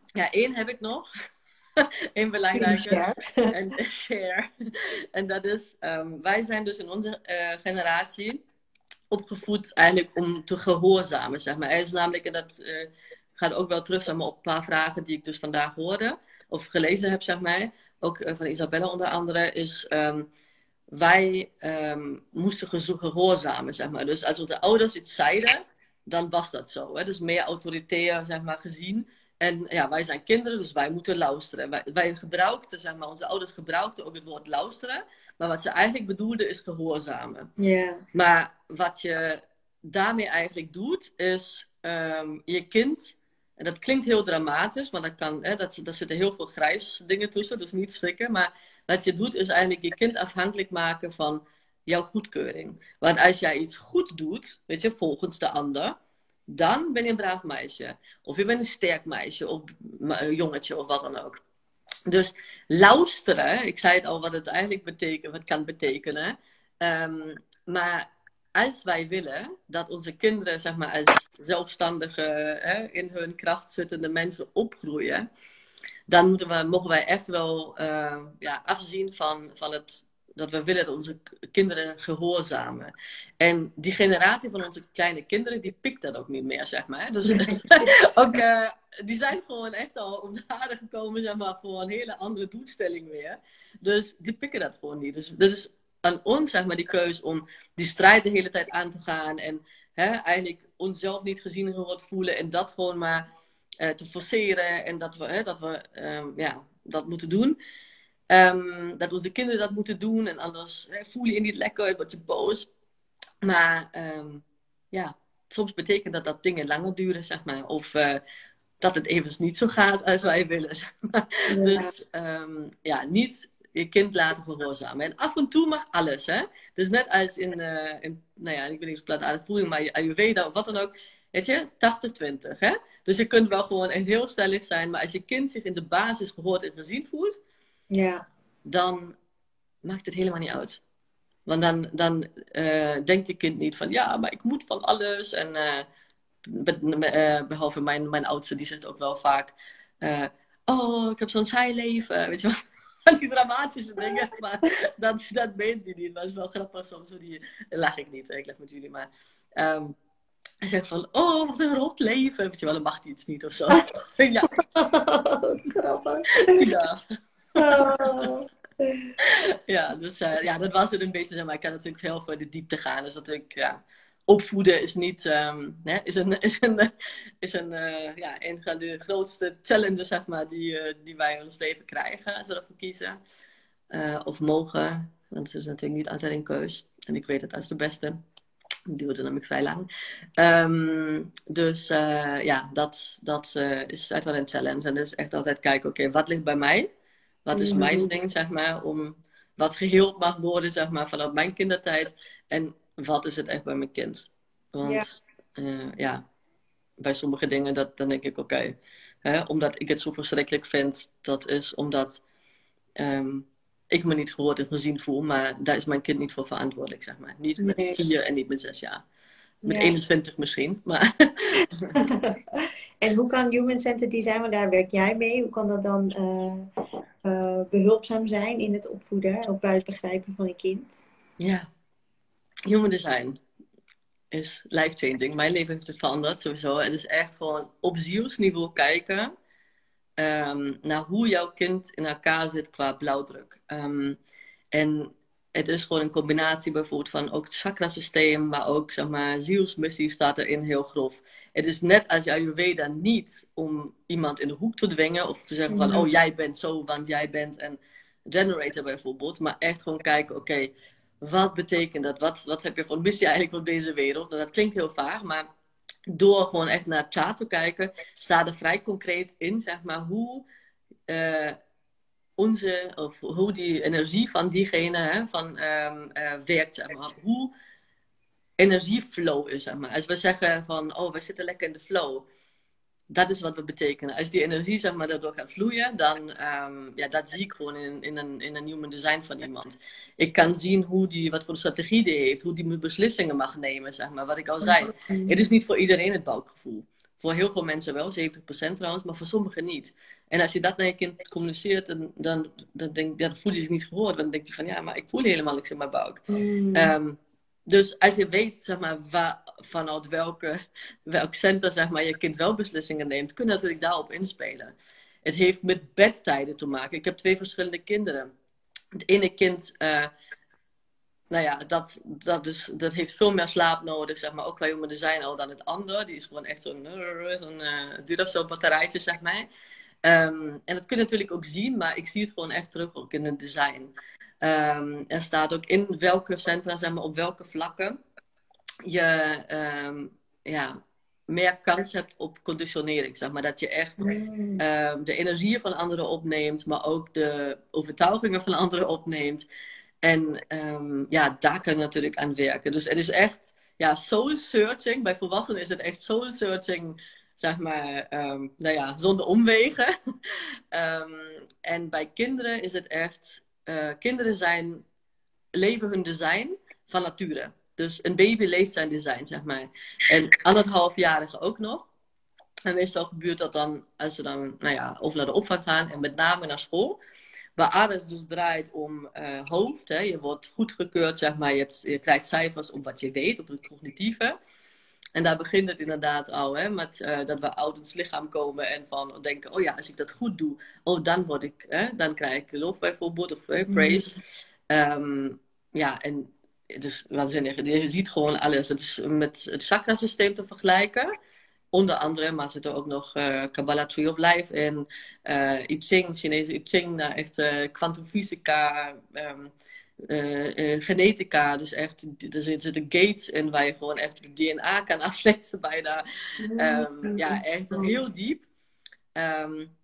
Speaker 1: Ja, één heb ik nog. [LAUGHS] een belangrijke. [LAUGHS] En share. En dat is, um, wij zijn dus in onze uh, generatie opgevoed eigenlijk om te gehoorzamen, zeg maar. Er is namelijk, en dat uh, gaat ook wel terug zeg maar, op een paar vragen die ik dus vandaag hoorde, of gelezen heb, zeg maar. Ook uh, van Isabella onder andere, is... Um, wij um, moesten gehoorzamen, zeg maar. Dus als onze ouders iets zeiden, dan was dat zo. Hè? Dus meer autoritair, zeg maar, gezien. En ja, wij zijn kinderen, dus wij moeten luisteren. Wij, wij gebruikten, zeg maar, onze ouders gebruikten ook het woord luisteren. Maar wat ze eigenlijk bedoelden is gehoorzamen.
Speaker 2: Ja.
Speaker 1: Maar wat je daarmee eigenlijk doet, is um, je kind... En dat klinkt heel dramatisch, maar dat kan, hè, dat, daar zitten heel veel grijs dingen tussen, dus niet schrikken. Maar wat je doet, is eigenlijk je kind afhankelijk maken van jouw goedkeuring. Want als jij iets goed doet, weet je, volgens de ander, dan ben je een braaf meisje. Of je bent een sterk meisje of een jongetje of wat dan ook. Dus luisteren, ik zei het al wat het eigenlijk betekent, wat kan betekenen. Um, maar als wij willen dat onze kinderen, zeg maar, als zelfstandige, hè, in hun kracht zittende mensen opgroeien, dan moeten we, mogen wij echt wel uh, ja, afzien van, van het dat we willen dat onze kinderen gehoorzamen. En die generatie van onze kleine kinderen, die pikt dat ook niet meer, zeg maar. Dus [LAUGHS] ook, uh, die zijn gewoon echt al op de aarde gekomen, zeg maar, voor een hele andere doelstelling weer. Dus die pikken dat gewoon niet. Dus dat is aan ons, zeg maar, die keuze om die strijd de hele tijd aan te gaan. En hè, eigenlijk onszelf niet gezien gehoord voelen. En dat gewoon maar uh, te forceren. En dat we, hè, dat, we um, ja, dat moeten doen. Um, dat onze kinderen dat moeten doen en anders hè, voel je je niet lekker, word je boos. Maar um, ja, soms betekent dat dat dingen langer duren, zeg maar. Of uh, dat het even niet zo gaat als wij willen. Zeg maar. Dus um, ja, niet je kind laten gehoorzamen. En af en toe mag alles, hè. Dus net als in, uh, in nou ja, ik weet niet of het voeding, maar Ayurveda of wat dan ook. Weet je, 80-20, hè. Dus je kunt wel gewoon heel stellig zijn, maar als je kind zich in de basis gehoord en gezien voelt,
Speaker 2: ja.
Speaker 1: dan maakt het helemaal niet uit. Want dan, dan uh, denkt je kind niet van ja, maar ik moet van alles. En uh, behalve mijn, mijn oudste, die zegt ook wel vaak: Oh, ik heb zo'n saai leven. Weet je wat? [LAUGHS] van die dramatische dingen. [LAUGHS] Maar dat, dat meent hij niet. Maar het is wel grappig soms. Die, lach ik niet. Ik leg met jullie. Maar um, hij zegt van, oh, wat een rot leven. Weet je wel, dan mag hij iets niet of zo. [LAUGHS] ja. grappig. Ja. Oh. ja, dus uh, ja, dat was het een beetje. Maar ik kan natuurlijk heel voor de diepte gaan. Dus natuurlijk, ja, opvoeden is niet, hè, [LAUGHS] is een, is een, is een, uh, ja, een van de grootste challenges, zeg maar, die, uh, die wij in ons leven krijgen, als we ervoor kiezen. of mogen, want het is natuurlijk niet altijd een keus. En ik weet het als de beste. Die duurde namelijk vrij lang. Dus ja, dat, dat is echt wel een challenge. En dus echt altijd kijken, oké, wat ligt bij mij? Wat is mijn mhm. ding, zeg maar, om wat geheeld mag worden, zeg maar, vanuit mijn kindertijd. En wat is het echt bij mijn kind? Want ja, uh, ja bij sommige dingen, dat, dan denk ik, oké, okay, omdat ik het zo verschrikkelijk vind, dat is omdat um, ik me niet gehoord en gezien voel, maar daar is mijn kind niet voor verantwoordelijk, zeg maar. Niet met nee. vier en niet met zes jaar. Met ja. 21 misschien, maar... [LAUGHS]
Speaker 2: en hoe kan human-centered design, want daar werk jij mee, hoe kan dat dan uh, uh, behulpzaam zijn in het opvoeden of bij het begrijpen van een kind?
Speaker 1: Ja, human design is life-changing. Mijn leven heeft het veranderd sowieso. Het is echt gewoon op zielsniveau kijken um, naar hoe jouw kind in elkaar zit qua blauwdruk. Um, en het is gewoon een combinatie bijvoorbeeld van ook het chakra-systeem, maar ook zeg maar, zielsmissie staat erin heel grof. Het is net als Ayurveda niet om iemand in de hoek te dwingen of te zeggen van, oh jij bent zo, want jij bent een generator bijvoorbeeld. Maar echt gewoon kijken, oké, wat betekent dat? Wat, wat heb je voor missie eigenlijk op deze wereld? En dat klinkt heel vaag, maar door gewoon echt naar het chart te kijken, staat er vrij concreet in, zeg maar, hoe uh, onze, of hoe die energie van diegene hè, van, um, uh, werkt, zeg maar. Hoe energieflow is, zeg maar. Als we zeggen van, oh, we zitten lekker in de flow dat is wat we betekenen. Als die energie zeg maar, daardoor gaat vloeien, dan um, ja, dat zie ik gewoon in, in, een, in een human design van iemand. Ik kan zien hoe die, wat voor strategie die heeft, hoe die beslissingen mag nemen, zeg maar. Wat ik al zei. Het is niet voor iedereen het buikgevoel. Voor heel veel mensen wel, 70% trouwens, maar voor sommigen niet. En als je dat naar je kind communiceert, dan, dan, dan, denk, ja, dan voelt hij zich niet gehoord. Dan denkt hij van, ja, maar ik voel helemaal niks in mijn buik. Mm. Um, dus als je weet, zeg maar, vanuit welke, welk center zeg maar, je kind wel beslissingen neemt, kun je natuurlijk daarop inspelen. Het heeft met bedtijden te maken. Ik heb twee verschillende kinderen. Het ene kind, uh, nou ja, dat, dat, is, dat heeft veel meer slaap nodig, zeg maar, ook qua jongen zijn al dan het ander. Die is gewoon echt zo'n zo'n uh, zo batterijtje, zeg maar. Um, en dat kun je natuurlijk ook zien, maar ik zie het gewoon echt terug ook in het design. Um, er staat ook in welke centra, zeg maar, op welke vlakken je um, ja, meer kans hebt op conditionering. Zeg maar. Dat je echt um, de energieën van anderen opneemt, maar ook de overtuigingen van anderen opneemt. En ja, daar kan je natuurlijk aan werken. Dus het is echt ja, soul searching. Bij volwassenen is het echt soul searching zeg maar, um, nou ja, zonder omwegen. um, [LAUGHS] en bij kinderen is het echt uh, kinderen zijn, leven hun design van nature. Dus een baby leeft zijn design, zeg maar. En anderhalfjarigen ook nog. En meestal gebeurt dat dan als ze dan, nou ja, of naar de opvang gaan en met name naar school. Waar alles dus draait om uh, hoofd. Hè. Je wordt goedgekeurd, zeg maar. Je, hebt, je krijgt cijfers op wat je weet, op het cognitieve. En daar begint het inderdaad al, hè, met uh, dat we oud in het lichaam komen en van denken, oh ja, als ik dat goed doe, oh dan word ik, hè, dan krijg ik lof bijvoorbeeld of uh, praise. Um, ja, en dus waanzinnig. Je ziet gewoon alles. Het is met het chakra-systeem te vergelijken. Onder andere, maar zit er ook nog uh, Kabbalah Tree of Life in, uh, I Ching, Chinese I Ching, nou echt kwantumfysica, um, uh, genetica. Dus echt, er zitten gates in waar je gewoon echt het DNA kan [LAUGHS] aflezen bijna. Um, ja, echt heel diep. Um,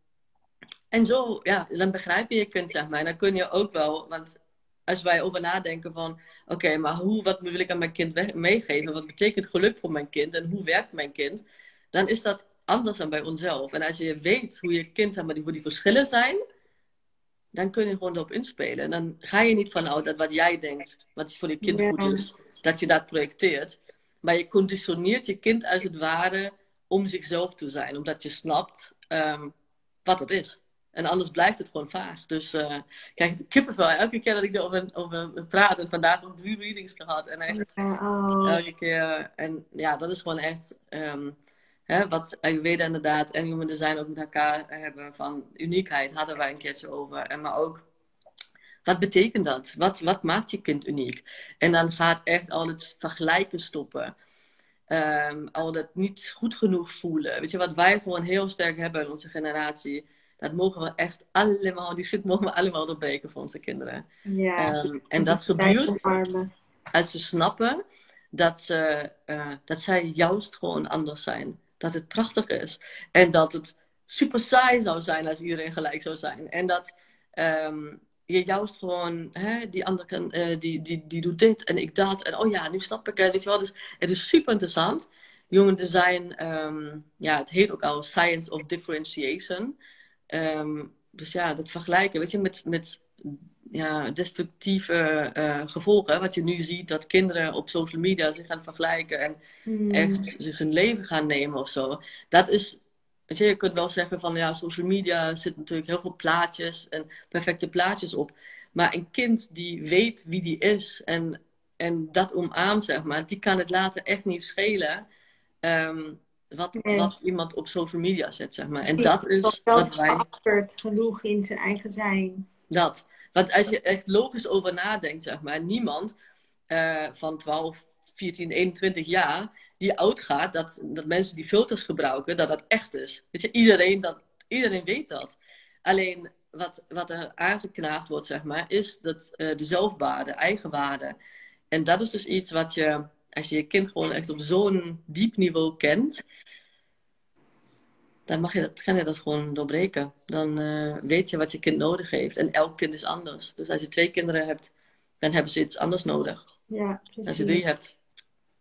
Speaker 1: en zo, ja, dan begrijp je je kind, zeg maar. En dan kun je ook wel, want als wij over nadenken van, oké, maar hoe, wat wil ik aan mijn kind meegeven? Wat betekent geluk voor mijn kind? En hoe werkt mijn kind? Dan is dat anders dan bij onszelf. En als je weet hoe je kind, zeg maar, hoe die verschillen zijn, dan kun je gewoon erop inspelen. En dan ga je niet vanuit dat wat jij denkt, wat voor je kind goed is, dat je dat projecteert. Maar je conditioneert je kind als het ware om zichzelf te zijn, omdat je snapt um, wat het is. En anders blijft het gewoon vaag. Dus uh, kijk, kippenvel. Elke keer dat ik erover over praat. En vandaag ook drie readings gehad. En echt oh. elke keer. En ja, dat is gewoon echt... Um, hè, wat Ayurveda inderdaad en Human Design ook met elkaar hebben. Van uniekheid hadden wij een keertje over. En maar ook... Wat betekent dat? Wat, wat maakt je kind uniek? En dan gaat echt al het vergelijken stoppen. Um, al dat niet goed genoeg voelen. Weet je, wat wij gewoon heel sterk hebben in onze generatie dat mogen we echt allemaal, die shit mogen we allemaal doorbreken voor onze kinderen. Ja, um, en dat gebeurt als ze snappen dat, ze, uh, dat zij juist gewoon anders zijn. Dat het prachtig is. En dat het super saai zou zijn als iedereen gelijk zou zijn. En dat um, je juist gewoon, hè, die andere kan, uh, die, die, die doet dit en ik dat. En oh ja, nu snap ik het. Weet je wel? Dus het is super interessant. Human design, um, ja, het heet ook al Science of Differentiation. Um, dus ja, dat vergelijken, weet je, met, met ja, destructieve uh, gevolgen. Wat je nu ziet, dat kinderen op social media zich gaan vergelijken en hmm. echt zich hun leven gaan nemen of zo. Dat is, weet je, je kunt wel zeggen van ja, social media zit natuurlijk heel veel plaatjes en perfecte plaatjes op. Maar een kind die weet wie die is en, en dat omarmt, zeg maar, die kan het later echt niet schelen. Um, wat, wat iemand op social media zet, zeg maar. En dat is
Speaker 2: wat wij... genoeg in zijn eigen zijn.
Speaker 1: Dat. Want als je echt logisch over nadenkt, zeg maar, niemand uh, van 12, 14, 21 jaar die uitgaat dat, dat mensen die filters gebruiken, dat dat echt is. Weet je, iedereen, dat, iedereen weet dat. Alleen wat, wat er aangeknaagd wordt, zeg maar, is dat, uh, de zelfwaarde, eigenwaarde. En dat is dus iets wat je, als je je kind gewoon echt op zo'n diep niveau kent, dan mag je dat, kan je dat gewoon doorbreken. Dan uh, weet je wat je kind nodig heeft. En elk kind is anders. Dus als je twee kinderen hebt, dan hebben ze iets anders nodig.
Speaker 2: Ja, precies.
Speaker 1: Als je drie hebt,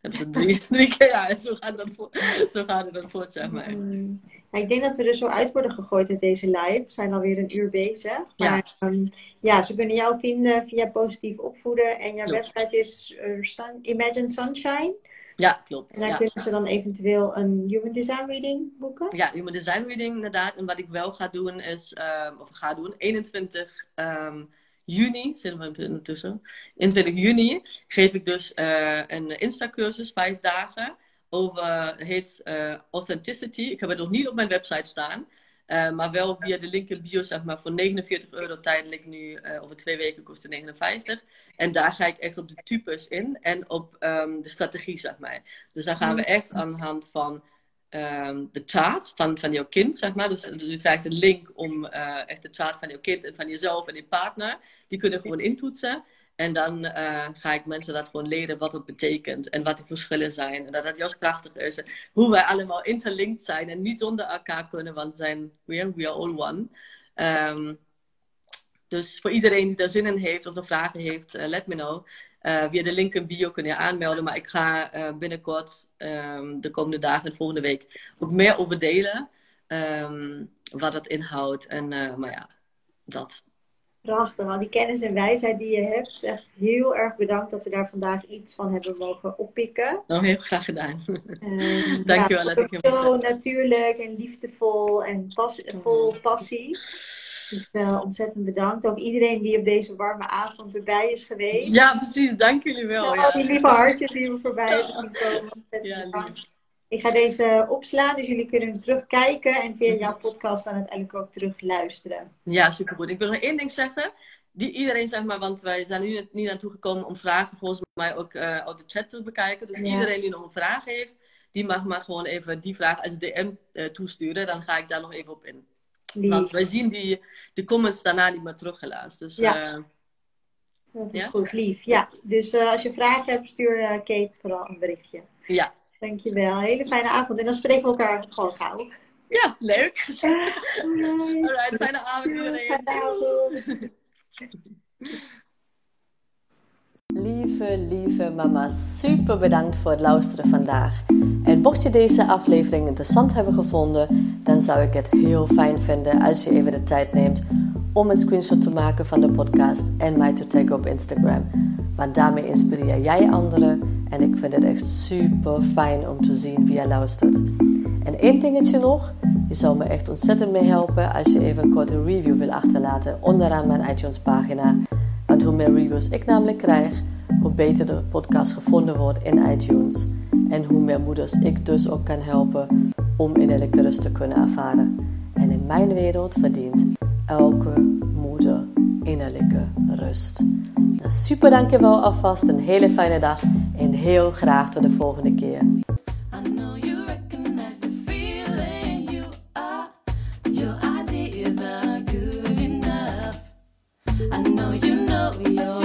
Speaker 1: hebben ze drie, [LAUGHS] drie keer. Ja, zo gaat het dan, voort, zo gaat het dan voort, zeg maar.
Speaker 2: Mm. Ik denk dat we er zo uit worden gegooid uit deze live. We zijn alweer een uur bezig. Maar ja, um, ja ze kunnen jou vinden via Positief Opvoeden. En jouw website is uh, Sun, Imagine Sunshine.
Speaker 1: Ja, klopt.
Speaker 2: En dan
Speaker 1: ja.
Speaker 2: kunnen ze dan eventueel een Human Design Reading boeken?
Speaker 1: Ja, Human Design Reading inderdaad. En wat ik wel ga doen is, um, of ga doen, 21 um, juni, zitten we intussen, 21 juni geef ik dus uh, een Insta-cursus, vijf dagen, over, heet uh, Authenticity. Ik heb het nog niet op mijn website staan. Uh, maar wel via de link in bio, zeg maar, voor 49 euro tijdelijk nu. Uh, over twee weken kost het 59. En daar ga ik echt op de types in en op um, de strategie, zeg maar. Dus dan gaan we echt aan de hand van um, de chart van, van jouw kind, zeg maar. Dus, dus je krijgt een link om uh, echt de chart van jouw kind en van jezelf en je partner. Die kunnen gewoon intoetsen. En dan uh, ga ik mensen dat gewoon leren wat het betekent en wat de verschillen zijn. En dat dat juist krachtig is. Hoe wij allemaal interlinked zijn en niet zonder elkaar kunnen, want zijn, we, we are all one. Um, dus voor iedereen die daar zin in heeft of nog vragen heeft, uh, let me know. Uh, via de link in bio kun je aanmelden. Maar ik ga binnenkort, um, de komende dagen en volgende week, ook meer over delen. Um, wat het inhoudt. En, maar ja, dat.
Speaker 2: Prachtig, al die kennis en wijsheid die je hebt. Echt heel erg bedankt dat we daar vandaag iets van hebben mogen oppikken.
Speaker 1: Nou, heel graag gedaan. [LAUGHS] Um, Dankjewel
Speaker 2: ja, dat ik Zo natuurlijk en liefdevol en pas vol passie. Dus uh, ontzettend bedankt. Ook iedereen die op deze warme avond erbij is geweest.
Speaker 1: Ja, precies. Dank jullie wel.
Speaker 2: Ja, al die lieve hartjes die we voorbij hebben zien komen. Ja, lief. Ik ga deze opslaan, dus jullie kunnen hem terugkijken en via jouw podcast dan uiteindelijk ook terug luisteren.
Speaker 1: Ja, supergoed. Ik wil nog één ding zeggen. Die iedereen, zeg maar, want wij zijn nu niet naartoe gekomen om vragen volgens mij ook uh, uit de chat te bekijken. Dus iedereen die nog een vraag heeft, die mag maar gewoon even die vraag als DM uh, toesturen. Dan ga ik daar nog even op in. Lief. Want wij zien die, de comments daarna niet meer teruggelaten. Dus, ja. Uh,
Speaker 2: dat is ja? goed, lief. Ja, dus als je vragen hebt, stuur Kate vooral een berichtje.
Speaker 1: Ja,
Speaker 2: Dankjewel. Hele fijne avond. En dan spreken we elkaar gewoon gauw.
Speaker 1: Ja, leuk. [LAUGHS] Alright, fijne avond iedereen. Fijne avond. [LAUGHS] Lieve, lieve mama, super bedankt voor het luisteren vandaag. En mocht je deze aflevering interessant hebben gevonden, dan zou ik het heel fijn vinden als je even de tijd neemt om een screenshot te maken van de podcast en mij te taggen op Instagram. Want daarmee inspireer jij anderen en ik vind het echt super fijn om te zien wie je luistert. En één dingetje nog. Je zou me echt ontzettend mee helpen als je even een korte review wil achterlaten onderaan mijn iTunes pagina. Want hoe meer reviews ik namelijk krijg, hoe beter de podcast gevonden wordt in iTunes en hoe meer moeders ik dus ook kan helpen om innerlijke rust te kunnen ervaren. En in mijn wereld verdient elke moeder innerlijke rust. Nou, super dankjewel alvast, een hele fijne dag en heel graag tot de volgende keer. I know you know you're